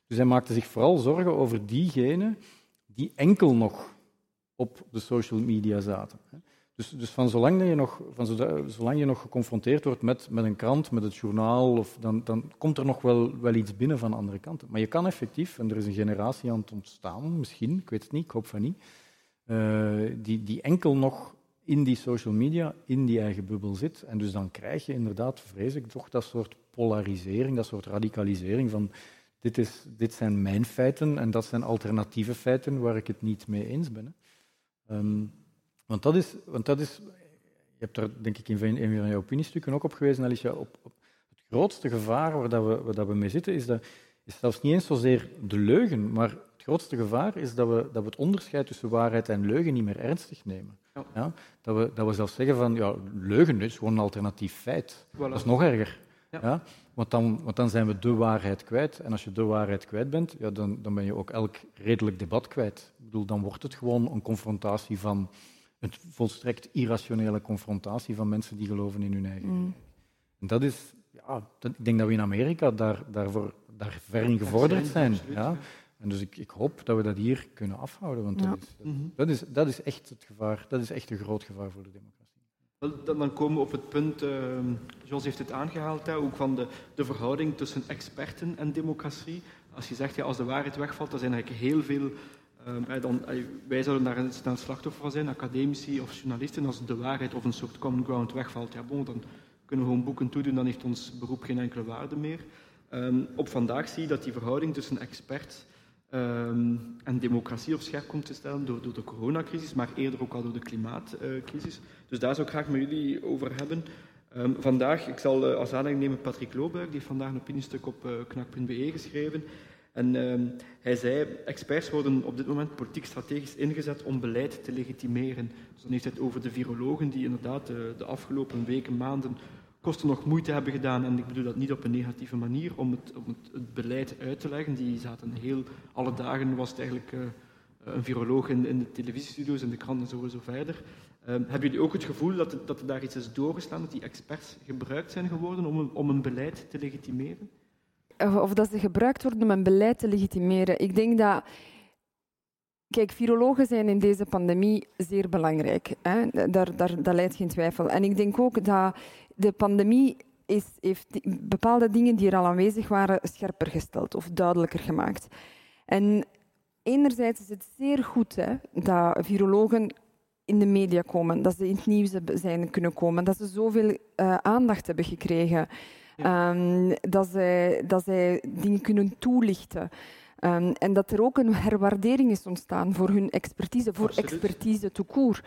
Dus hij maakte zich vooral zorgen over diegenen die enkel nog op de social media zaten. Dus, dus van, zolang je nog, van zolang je nog geconfronteerd wordt met, met een krant, met het journaal, of dan, dan komt er nog wel, wel iets binnen van andere kanten. Maar je kan effectief, en er is een generatie aan het ontstaan, misschien, ik weet het niet, ik hoop van niet, die, die enkel nog in die social media, in die eigen bubbel zit. En dus dan krijg je inderdaad, vrees ik, toch dat soort polarisering, dat soort radicalisering van dit, is, dit zijn mijn feiten en dat zijn alternatieve feiten waar ik het niet mee eens ben. Um, want dat is, want dat is je hebt er denk ik in een van je opiniestukken ook op gewezen, Alicia, op, op het grootste gevaar waar, dat we, dat we mee zitten, is, dat, is zelfs niet eens zozeer de leugen, maar grootste gevaar is dat we, dat we het onderscheid tussen waarheid en leugen niet meer ernstig nemen. Ja. Dat, we, dat we zelfs zeggen van, ja, leugen is gewoon een alternatief feit. Dat is nog erger. Ja. Want, dan, want dan zijn we de waarheid kwijt. En als je de waarheid kwijt bent, ja, dan, dan ben je ook elk redelijk debat kwijt. Ik bedoel, dan wordt het gewoon een confrontatie van een volstrekt irrationele confrontatie van mensen die geloven in hun eigen. Mm. En dat is, ja, ik denk dat we in Amerika daar, daarvoor, daar ver in gevorderd zijn. ja. En dus ik, ik, hoop dat we dat hier kunnen afhouden, want dat, is, mhm. dat, is, dat is echt het gevaar, dat is echt een groot gevaar voor de democratie. Dan, dan komen we op het punt, uh, Jos heeft het aangehaald, hè, ook van de, de verhouding tussen experten en democratie. Als je zegt, ja, als de waarheid wegvalt, dan zijn er eigenlijk heel veel Ehm, dan, wij zouden daar een, een slachtoffer van zijn, academici of journalisten. Als de waarheid of een soort common ground wegvalt, ja, bon, dan kunnen we gewoon boeken toedoen, dan heeft ons beroep geen enkele waarde meer. Ehm, op vandaag zie je dat die verhouding tussen expert ehm, en democratie op scherp komt te stellen door, door de coronacrisis, maar eerder ook al door de klimaatcrisis. dus daar zou ik graag met jullie over hebben. vandaag, ik zal uh, als aanleiding nemen Patrick Looberg, die heeft vandaag een opiniestuk op uh, knak.be geschreven. En uh, hij zei, experts worden op dit moment politiek strategisch ingezet om beleid te legitimeren. Dus dan heeft hij het over de virologen die inderdaad de, de, afgelopen weken, maanden kosten nog moeite hebben gedaan. En ik bedoel dat niet op een negatieve manier, om het, om het, beleid uit te leggen. Die zaten heel, alle dagen was het eigenlijk uh, een viroloog in, in, de televisiestudio's, in de kranten en zo en zo verder. Uh, hebben jullie ook het gevoel dat, het, dat er daar iets is doorgestaan, dat die experts gebruikt zijn geworden om een, om een beleid te legitimeren? of dat ze gebruikt worden om een beleid te legitimeren. Ik denk dat. Kijk, virologen zijn in deze pandemie zeer belangrijk. Hè? Daar, daar, dat leidt geen twijfel. En ik denk ook dat de pandemie is, heeft bepaalde dingen die er al aanwezig waren scherper gesteld of duidelijker gemaakt. En enerzijds is het zeer goed hè, dat virologen in de media komen, dat ze in het nieuws zijn kunnen komen, dat ze zoveel uh, aandacht hebben gekregen. Ehm, dat, zij, dat zij dingen kunnen toelichten. Um, en dat er ook een herwaardering is ontstaan voor hun expertise, voor expertise tout court.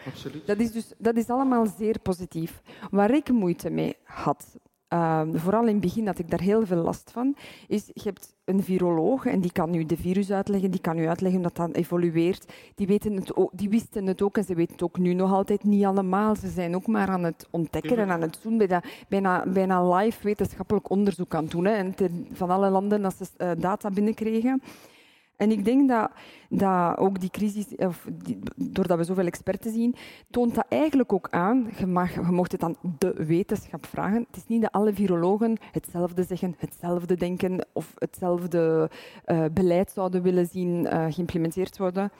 Dat is, dus, dat is allemaal zeer positief. Waar ik moeite mee had, Ehm, vooral in het begin had ik daar heel veel last van, is je hebt een viroloog en die kan nu de virus uitleggen, die kan u uitleggen dat dat evolueert. Die, weten het ook, die wisten het ook en ze weten het ook nu nog altijd niet allemaal. Ze zijn ook maar aan het ontdekken en aan het doen, bijna, bijna, bijna live wetenschappelijk onderzoek aan het doen. Hè. En van alle landen als ze uh, data binnenkregen. En ik denk dat, dat ook die crisis, of doordat we zoveel experten zien, toont dat eigenlijk ook aan. Je, je mocht het aan de wetenschap vragen. Het is niet dat alle virologen hetzelfde zeggen, hetzelfde denken of hetzelfde uh, beleid zouden willen zien uh, geïmplementeerd worden.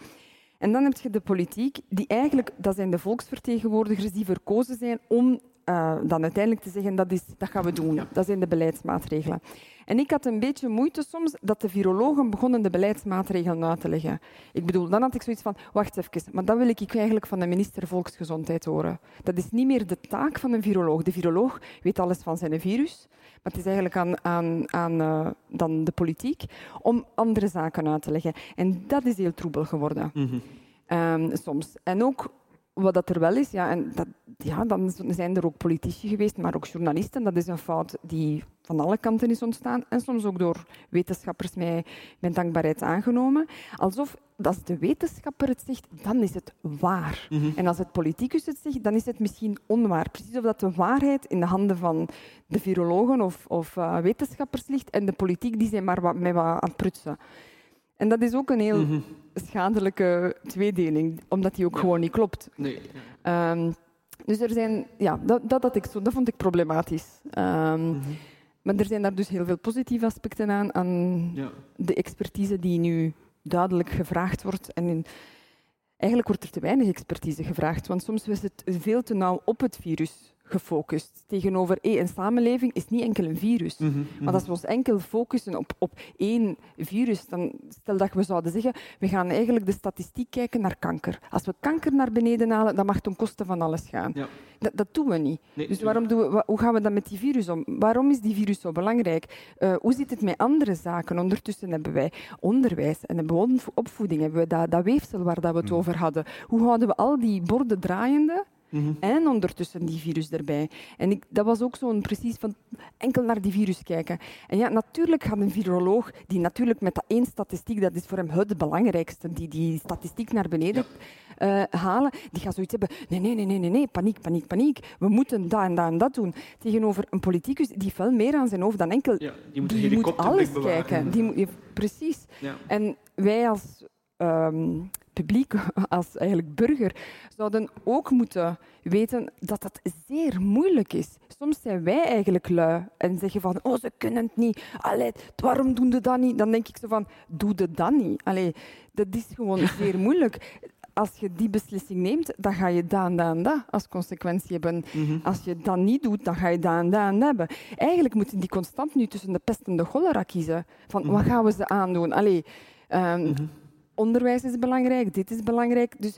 En dan heb je de politiek, die eigenlijk, dat zijn de volksvertegenwoordigers die verkozen zijn om uh, dan uiteindelijk te zeggen dat, is, dat gaan we doen. Dat zijn de beleidsmaatregelen. En ik had een beetje moeite soms dat de virologen begonnen de beleidsmaatregelen uit te leggen. Ik bedoel, dan had ik zoiets van, wacht even, maar dat wil ik eigenlijk van de minister Volksgezondheid horen. Dat is niet meer de taak van een viroloog. De viroloog weet alles van zijn virus, maar het is eigenlijk aan, aan, aan uh, dan de politiek om andere zaken uit te leggen. En dat is heel troebel geworden. Mm -hmm. um, soms. En ook wat dat er wel is, ja, en dat, ja, dan zijn er ook politici geweest, maar ook journalisten. Dat is een fout die van alle kanten is ontstaan en soms ook door wetenschappers mij met dankbaarheid aangenomen. Alsof als de wetenschapper het zegt, dan is het waar. Mhm. En als het politicus het zegt, dan is het misschien onwaar. Precies of dat de waarheid in de handen van de virologen of, of uh, wetenschappers ligt en de politiek die zijn maar wat, met wat aan het prutsen. En dat is ook een heel mhm. schadelijke tweedeling, omdat die ook gewoon niet klopt. Nee. Um, dus er zijn, ja, dat, dat, dat, ik zo, dat vond ik problematisch. Um, Maar er zijn daar dus heel veel positieve aspecten aan, aan ja. de expertise die nu duidelijk gevraagd wordt. En in, eigenlijk wordt er te weinig expertise gevraagd, want soms is het veel te nauw op het virus gefocust. Tegenover hey, een samenleving is niet enkel een virus. Mm Maar als we ons enkel focussen op, op één virus, dan stel dat we zouden zeggen, we gaan eigenlijk de statistiek kijken naar kanker. Als we kanker naar beneden halen, dan mag het ten koste van alles gaan. Ja. Dat, dat, doen we niet. dus waarom doen we, hoe gaan we dan met die virus om? Waarom is die virus zo belangrijk? Uh, hoe zit het met andere zaken? Ondertussen hebben wij onderwijs en hebben we opvoeding, hebben we dat, dat weefsel waar dat we het mm. over hadden. Hoe houden we al die borden draaiende? Mhm. En ondertussen die virus erbij. En ik, dat was ook zo'n precies van enkel naar die virus kijken. En ja, natuurlijk gaat een viroloog, die natuurlijk met dat één statistiek, dat is voor hem het belangrijkste, die die statistiek naar beneden uh, halen, die gaat zoiets hebben, nee, nee, nee, nee, nee, paniek, paniek, paniek. We moeten dat en dat en dat doen. Tegenover een politicus, die veel meer aan zijn hoofd dan enkel... Ja, die moet, die moet alles kijken. Die moet, precies. Ja. En wij als... Um, publiek, *laughs* als eigenlijk burger, zouden ook moeten weten dat dat zeer moeilijk is. Soms zijn wij eigenlijk lui en zeggen van, oh, ze kunnen het niet. Allee, waarom doen ze dat niet? Dan denk ik zo van, doe het dan niet. Allee, dat is gewoon *laughs* zeer moeilijk. Als je die beslissing neemt, dan ga je dat en dat en dat als consequentie hebben. Mhm. Als je dat niet doet, dan ga je dat en dat en hebben. Eigenlijk moeten die constant nu tussen de pest en de cholera kiezen. Van, wat gaan we ze aandoen? Allee, um, onderwijs is belangrijk, dit is belangrijk. Dus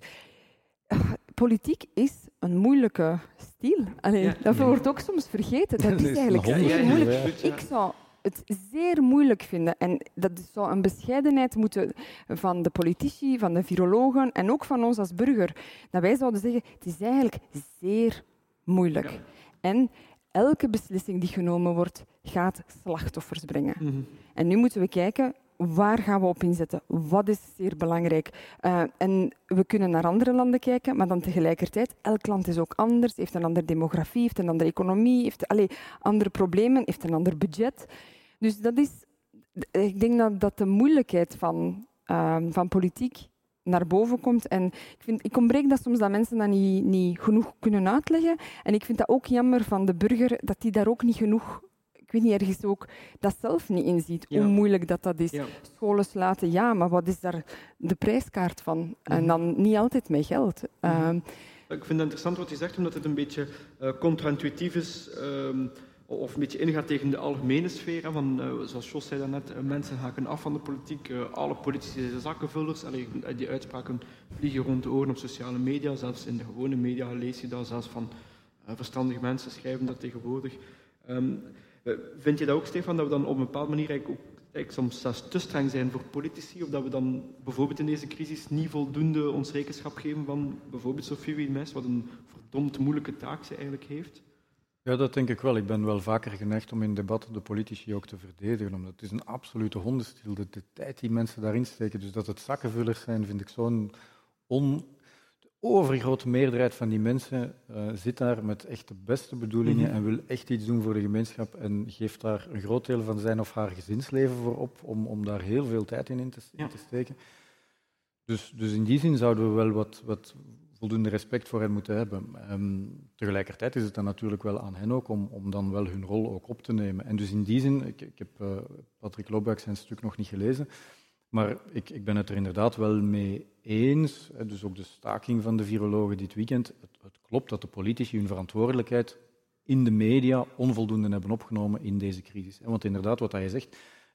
uh, politiek is een moeilijke stil. Allee, dat wordt ook soms vergeten. Dat *laughs* is eigenlijk zeer moeilijk. Ik zou het zeer moeilijk vinden. En dat zou een bescheidenheid moeten van de politici, van de virologen en ook van ons als burger. Dat wij zouden zeggen, het is eigenlijk zeer moeilijk. En elke beslissing die genomen wordt, gaat slachtoffers brengen. Mhm. En nu moeten we kijken, waar gaan we op inzetten? Wat is zeer belangrijk? Uh, en we kunnen naar andere landen kijken, maar dan tegelijkertijd, elk land is ook anders, heeft een andere demografie, heeft een andere economie, heeft allez, andere problemen, heeft een ander budget. Dus dat is, ik denk dat, dat de moeilijkheid van, uh, van politiek naar boven komt. En ik, vind, ik ontbreek dat soms dat mensen dat niet, niet genoeg kunnen uitleggen. En ik vind dat ook jammer van de burger, dat die daar ook niet genoeg ik weet niet, ergens ook dat zelf niet inziet, hoe moeilijk dat, dat is. Scholen sluiten, ja, maar wat is daar de prijskaart van? En mhm. dan niet altijd met geld. Mhm. Ehm, ik vind het interessant wat je zegt, omdat het een beetje uh, contra-intuïtief is, ehm, of een beetje ingaat tegen de algemene sfeer. Van, uh, zoals Jos zei daarnet, uh, mensen haken af van de politiek, alle politici zijn zakkenvullers. Allee, die uitspraken vliegen rond de oren op sociale media, zelfs in de gewone media lees je dat, zelfs van verstandige mensen schrijven dat tegenwoordig. Um, eh, vind je dat ook, Stefan, dat we dan op een bepaalde manier eigenlijk ook eigenlijk soms zelfs te streng zijn voor politici, of dat we dan bijvoorbeeld in deze crisis niet voldoende ons rekenschap geven van bijvoorbeeld Sophie Wimes, wat een verdomd moeilijke taak ze eigenlijk heeft? Ja, dat denk ik wel. Ik ben wel vaker geneigd om in debatten de politici ook te verdedigen, omdat het is een absolute hondenstil, de, de tijd die mensen daarin steken. Dus dat het zakkenvullers zijn, vind ik zo'n on overgrote meerderheid van die mensen uh, zit daar met echt de beste bedoelingen mhm. en wil echt iets doen voor de gemeenschap en geeft daar een groot deel van zijn of haar gezinsleven voor op om, om daar heel veel tijd in, in, te, te steken. Dus, dus in die zin zouden we wel wat, wat voldoende respect voor hen moeten hebben. Um, tegelijkertijd is het dan natuurlijk wel aan hen ook om, om dan wel hun rol ook op te nemen. En dus in die zin, ik, ik heb uh, Patrick Lobak zijn stuk nog niet gelezen, maar ik, ik ben het er inderdaad wel mee eens, dus ook de staking van de virologen dit weekend. Het, het, klopt dat de politici hun verantwoordelijkheid in de media onvoldoende hebben opgenomen in deze crisis. Want inderdaad, wat je zegt,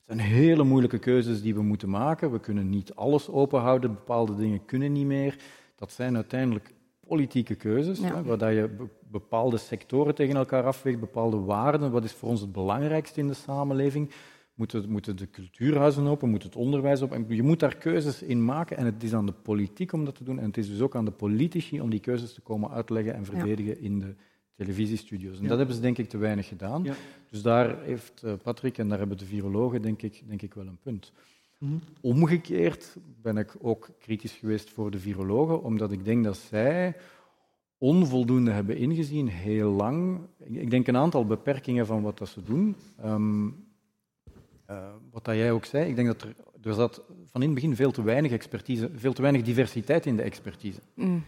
het zijn hele moeilijke keuzes die we moeten maken. We kunnen niet alles openhouden, bepaalde dingen kunnen niet meer. Dat zijn uiteindelijk politieke keuzes, ja. waar je bepaalde sectoren tegen elkaar afweegt, bepaalde waarden. Wat is voor ons het belangrijkste in de samenleving? Moeten, moeten de cultuurhuizen open? Moet het onderwijs open? Je moet daar keuzes in maken en het is aan de politiek om dat te doen. En het is dus ook aan de politici om die keuzes te komen uitleggen en verdedigen in de televisiestudio's. En dat hebben ze denk ik te weinig gedaan. Ja. Dus daar heeft eh, Patrick en daar hebben de virologen denk ik, denk ik wel een punt. Mhm. Omgekeerd ben ik ook kritisch geweest voor de virologen, omdat ik denk dat zij onvoldoende hebben ingezien, heel lang. Ik denk een aantal beperkingen van wat dat ze doen. Um, uh, wat dat jij ook zei, ik denk dat er, er zat van in het begin veel te weinig expertise, veel te weinig diversiteit in de expertise. Mm.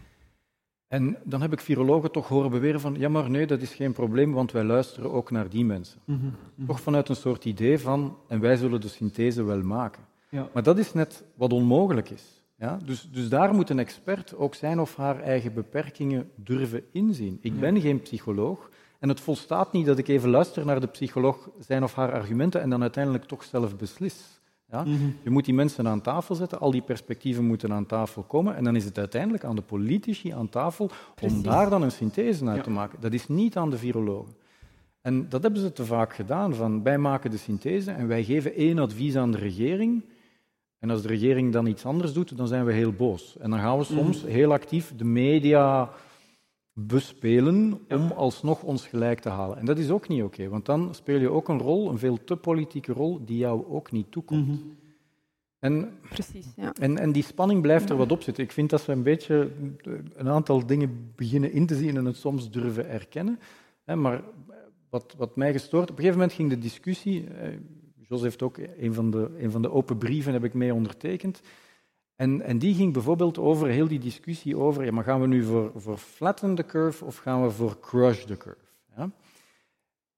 En dan heb ik virologen toch horen beweren van, ja maar nee, dat is geen probleem, want wij luisteren ook naar die mensen. Mhm. Toch vanuit een soort idee van, en wij zullen de synthese wel maken. Ja. Maar dat is net wat onmogelijk is. Ja? Dus, dus daar moet een expert ook zijn of haar eigen beperkingen durven inzien. Ik ben geen psycholoog en het volstaat niet dat ik even luister naar de psycholoog zijn of haar argumenten en dan uiteindelijk toch zelf beslis. Ja? Mhm. Je moet die mensen aan tafel zetten, al die perspectieven moeten aan tafel komen en dan is het uiteindelijk aan de politici aan tafel om daar dan een synthese uit te maken. Dat is niet aan de virologen. En dat hebben ze te vaak gedaan. Van, wij maken de synthese en wij geven één advies aan de regering. En als de regering dan iets anders doet, dan zijn we heel boos. En dan gaan we mhm. soms heel actief de media bespelen om alsnog ons gelijk te halen. En dat is ook niet oké, want dan speel je ook een rol, een veel te politieke rol, die jou ook niet toekomt. Mhm. En, Precies, ja. en, en die spanning blijft er wat op zitten. Ik vind dat we een beetje een aantal dingen beginnen in te zien en het soms durven erkennen. Maar wat, wat mij gestoord... Op een gegeven moment ging de discussie... Eh, Jos heeft ook een van, de, een van de open brieven heb ik mee ondertekend. En, en, die ging bijvoorbeeld over heel die discussie over, ja, maar gaan we nu voor, voor flatten the curve of gaan we voor crush the curve? Ja?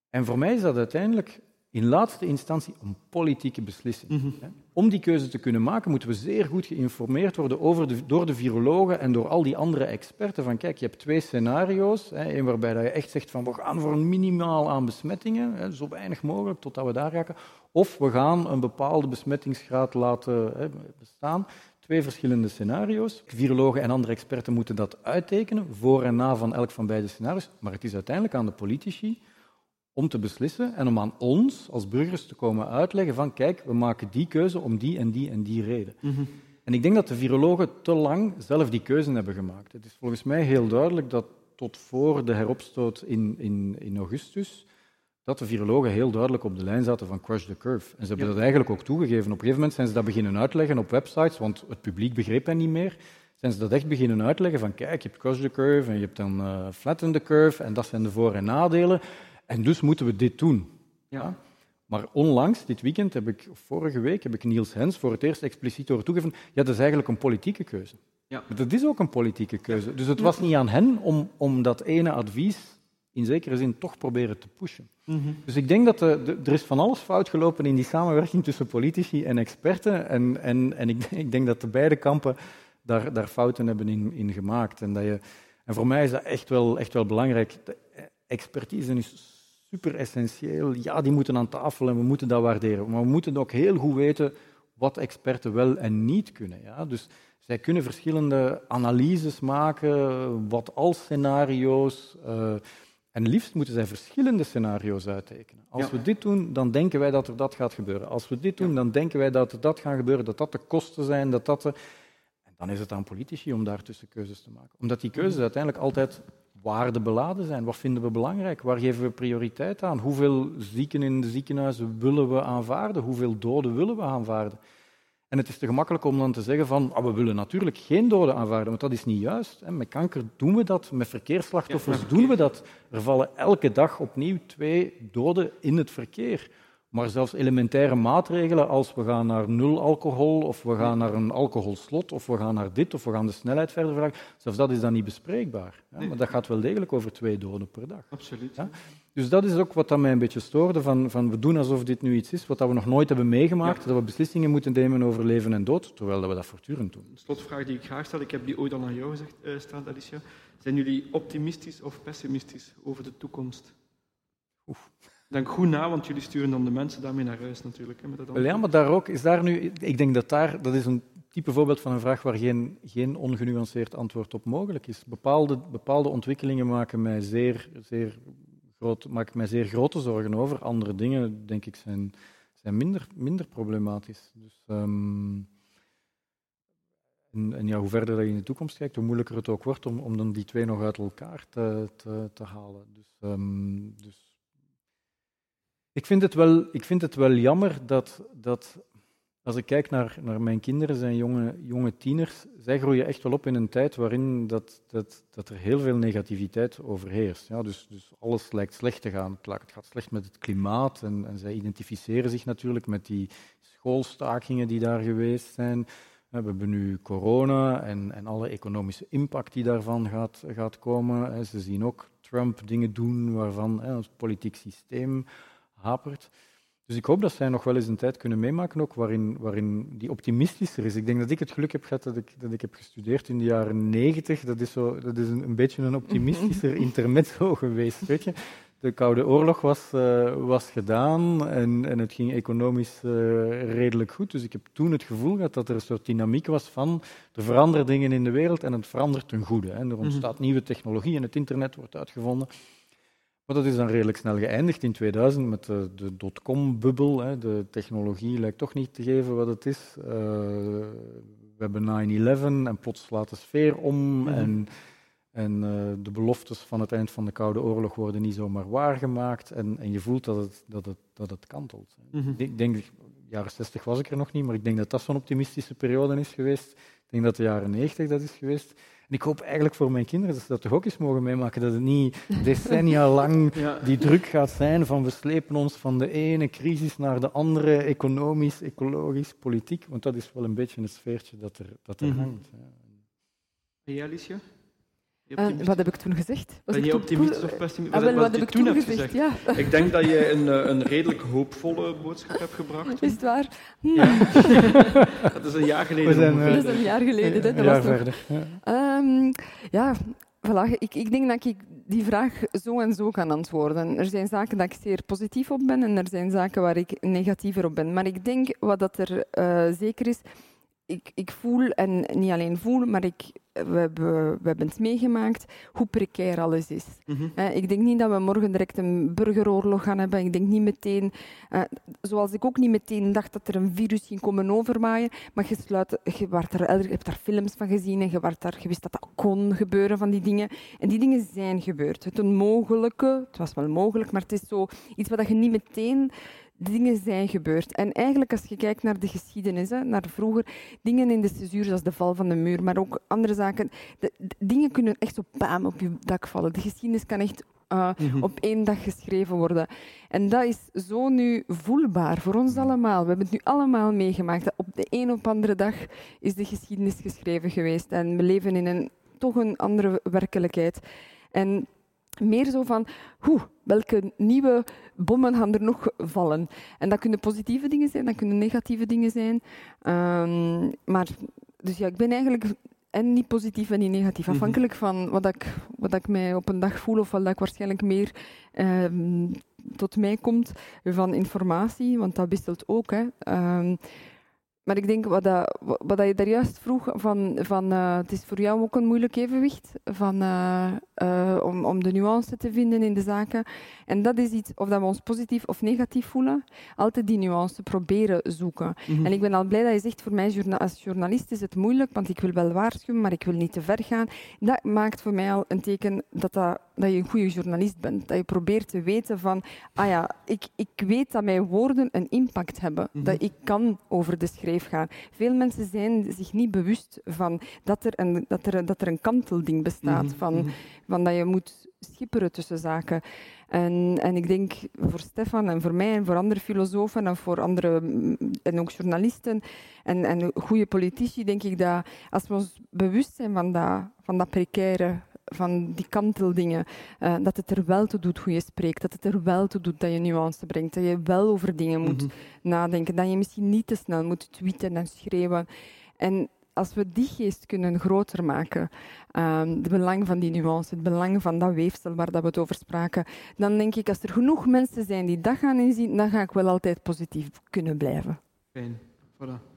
En voor mij is dat uiteindelijk in laatste instantie een politieke beslissing. Mhm. Om die keuze te kunnen maken, moeten we zeer goed geïnformeerd worden over de, door de virologen en door al die andere experten. Van kijk, je hebt twee scenario's. Hè, een waarbij je echt zegt van we gaan voor een minimaal aan besmettingen, hè, zo weinig mogelijk totdat we daar raken. Of we gaan een bepaalde besmettingsgraad laten hè, bestaan. Twee verschillende scenario's. Virologen en andere experten moeten dat uittekenen, voor en na van elk van beide scenario's. Maar het is uiteindelijk aan de politici om te beslissen en om aan ons als burgers te komen uitleggen van kijk, we maken die keuze om die en die en die reden. Mhm. En ik denk dat de virologen te lang zelf die keuze hebben gemaakt. Het is volgens mij heel duidelijk dat tot voor de heropstoot in, in, in augustus dat de virologen heel duidelijk op de lijn zaten van crush the curve. En ze hebben dat eigenlijk ook toegegeven. Op een gegeven moment zijn ze dat beginnen uitleggen op websites, want het publiek begreep dat niet meer. Zijn ze dat echt beginnen uitleggen van kijk, je hebt crush the curve en je hebt dan uh, flatten the curve en dat zijn de voor- en nadelen. En dus moeten we dit doen. Ja. Maar onlangs, dit weekend, heb ik, vorige week, heb ik Niels Hens voor het eerst expliciet door toegegeven, ja, dat is eigenlijk een politieke keuze. Ja. Maar dat is ook een politieke keuze. Dus het was niet aan hen om, om dat ene advies in zekere zin toch proberen te pushen. Mhm. Dus ik denk dat de, er is van alles fout gelopen in die samenwerking tussen politici en experten. En, en, en ik, *laughs* ik denk dat de beide kampen daar, daar fouten hebben in, in gemaakt. En, dat je, en voor mij is dat echt wel, echt wel belangrijk. De expertise is super essentieel. Ja, die moeten aan tafel en we moeten dat waarderen. Maar we moeten ook heel goed weten wat experten wel en niet kunnen. Ja? Dus zij kunnen verschillende analyses maken, wat als scenario's. Uh, en liefst moeten zij verschillende scenario's uittekenen. Als we dit doen, dan denken wij dat er dat gaat gebeuren. Als we dit doen, dan denken wij dat er dat gaat gebeuren, dat dat de kosten zijn, dat dat de... En dan is het aan politici om daartussen keuzes te maken. Omdat die keuzes uiteindelijk altijd waardebeladen zijn. Wat vinden we belangrijk? Waar geven we prioriteit aan? Hoeveel zieken in de ziekenhuizen willen we aanvaarden? Hoeveel doden willen we aanvaarden? En het is te gemakkelijk om dan te zeggen van oh, we willen natuurlijk geen doden aanvaarden, want dat is niet juist. Met kanker doen we dat, met verkeersslachtoffers doen we dat. Er vallen elke dag opnieuw twee doden in het verkeer. Maar zelfs elementaire maatregelen als we gaan naar nul alcohol, of we gaan naar een alcoholslot, of we gaan naar dit, of we gaan de snelheid verder verlagen, zelfs dat is dan niet bespreekbaar. Ja? Maar dat gaat wel degelijk over twee doden per dag. Absoluut. Ja? Dus dat is ook wat mij een beetje stoorde, van, van we doen alsof dit nu iets is wat we nog nooit hebben meegemaakt, dat we beslissingen moeten nemen over leven en dood, terwijl we dat voortdurend doen. De slotvraag die ik graag stel, ik heb die ooit al aan jou gezegd, uh, Alicia. Zijn jullie optimistisch of pessimistisch over de toekomst? Oef. Denk goed na, want jullie sturen dan de mensen daarmee naar huis natuurlijk. Hè, met dat ja, maar daar ook, is daar nu, ik denk dat daar, dat is een type voorbeeld van een vraag waar geen, geen ongenuanceerd antwoord op mogelijk is. Bepaalde, bepaalde ontwikkelingen maken mij zeer, zeer groot, maken mij zeer grote zorgen over. Andere dingen, denk ik, zijn, zijn minder, minder problematisch. Dus, ehm, en, en, ja, hoe verder dat je in de toekomst kijkt, hoe moeilijker het ook wordt om, om dan die twee nog uit elkaar te, te, te halen. Dus, ehm, dus ik, vind het wel, ik vind het wel jammer dat, dat als ik kijk naar, naar mijn kinderen, zijn jonge, jonge tieners, zij groeien echt wel op in een tijd waarin dat, dat, dat er heel veel negativiteit overheerst. Ja, dus, dus alles lijkt slecht te gaan. Het gaat slecht met het klimaat en, en zij identificeren zich natuurlijk met die schoolstakingen die daar geweest zijn. We hebben nu corona en, en alle economische impact die daarvan gaat, gaat komen. Ze zien ook Trump dingen doen waarvan hè, politiek systeem hapert. Dus ik hoop dat zij nog wel eens een tijd kunnen meemaken ook waarin, waarin die optimistischer is. Ik denk dat ik het geluk heb gehad dat ik, dat ik heb gestudeerd in de jaren negentig. Dat is, zo, dat is een, een beetje een optimistischer *laughs* intermezzo geweest, weet je. De Koude Oorlog was, uh, was gedaan en, en het ging economisch uh, redelijk goed. Dus ik heb toen het gevoel gehad dat er een soort dynamiek was van er veranderen dingen in de wereld en het verandert ten goede. Hè. Er ontstaat mhm. nieuwe technologie en het internet wordt uitgevonden. Maar dat is dan redelijk snel geëindigd in 2000 met de, de dotcom-bubbel. De technologie lijkt toch niet te geven wat het is. Uh, we hebben 9-11 en plots slaat de sfeer om. Mhm. En, en uh, de beloftes van het eind van de Koude Oorlog worden niet zomaar waargemaakt. En, en je voelt dat het, dat het, dat het kantelt. Mhm. Ik denk, jaren 60 was ik er nog niet, maar ik denk dat dat zo'n optimistische periode is geweest. Ik denk dat de jaren 90 dat is geweest. En ik hoop eigenlijk voor mijn kinderen dat ze dat toch ook eens mogen meemaken, dat het niet decennia *laughs* lang die druk gaat zijn van we slepen ons van de ene crisis naar de andere, economisch, ecologisch, politiek, want dat is wel een beetje het sfeertje dat er, dat er mm -hmm. hangt. En jij, Alicia? Uh, wat heb ik toen gezegd? Was ben je optimistisch of pessimistisch? Ah, wat, wat heb ik toen, gezegd? gezegd? Ja. Ik denk dat je een, eh, een redelijk hoopvolle boodschap hebt gebracht. Is het waar? Hm. Ja. *laughs* dat is een jaar geleden. Zijn, uh, dat is een jaar geleden. Een jaar verder. Ja, um, ja voilà. ik, ik denk dat ik die vraag zo en zo kan antwoorden. Er zijn zaken dat ik zeer positief op ben en er zijn zaken waar ik negatiever op ben. Maar ik denk wat dat er uh, zeker is, ik, ik voel, en niet alleen voel, maar ik, we, hebben, we hebben het meegemaakt, hoe precair alles is. Mhm. ik denk niet dat we morgen direct een burgeroorlog gaan hebben. Ik denk niet meteen, uh, zoals ik ook niet meteen dacht dat er een virus ging komen overmaaien, maar je, sluit, je, er, je hebt daar films van gezien en je, daar, je wist dat dat kon gebeuren van die dingen. En die dingen zijn gebeurd. Het onmogelijke, het was wel mogelijk, maar het is zo iets wat je niet meteen dingen zijn gebeurd. En eigenlijk, als je kijkt naar de geschiedenis, hè, naar vroeger, dingen in de censuur, zoals de val van de muur, maar ook andere zaken, de, dingen kunnen echt zo bam op je dak vallen. De geschiedenis kan echt uh, op één dag geschreven worden. En dat is zo nu voelbaar voor ons allemaal. We hebben het nu allemaal meegemaakt. Op de een of andere dag is de geschiedenis geschreven geweest. En we leven in een toch een andere werkelijkheid. En meer zo van, hoe, welke nieuwe bommen gaan er nog vallen? En dat kunnen positieve dingen zijn, dat kunnen negatieve dingen zijn. Um, maar, dus ja, ik ben eigenlijk en niet positief en niet negatief, mhm. afhankelijk van wat ik, wat ik mij op een dag voel of wat ik waarschijnlijk meer um, tot mij komt van informatie, want dat wisselt ook. Hè. Um, maar ik denk, wat, dat, wat dat je daar juist vroeg, van, van, uh, het is voor jou ook een moeilijk evenwicht van, uh, uh, om, om de nuance te vinden in de zaken. En dat is iets, of dat we ons positief of negatief voelen, altijd die nuance proberen zoeken. Mm En ik ben al blij dat je zegt, voor mij als journalist is het moeilijk, want ik wil wel waarschuwen, maar ik wil niet te ver gaan. Dat maakt voor mij al een teken dat, dat, dat je een goede journalist bent. Dat je probeert te weten van, ah ja, ik, ik weet dat mijn woorden een impact hebben. Mm Dat ik kan over de schrijf gaan. Veel mensen zijn zich niet bewust van dat er een, dat er, dat er een kantelding bestaat, mhm, van, mhm. van dat je moet schipperen tussen zaken. En, en ik denk voor Stefan en voor mij en voor andere filosofen en voor andere en ook journalisten en, en goede politici, denk ik dat als we ons bewust zijn van dat, van dat precaire van die kanteldingen. Uh, dat het er wel toe doet hoe je spreekt. Dat het er wel toe doet dat je nuance brengt. Dat je wel over dingen moet mhm. nadenken. Dat je misschien niet te snel moet tweeten en schreeuwen. En als we die geest kunnen groter maken, ehm, het belang van die nuance, het belang van dat weefsel waar dat we het over spraken, dan denk ik als er genoeg mensen zijn die dat gaan inzien, dan ga ik wel altijd positief kunnen blijven. Fijn, voilà.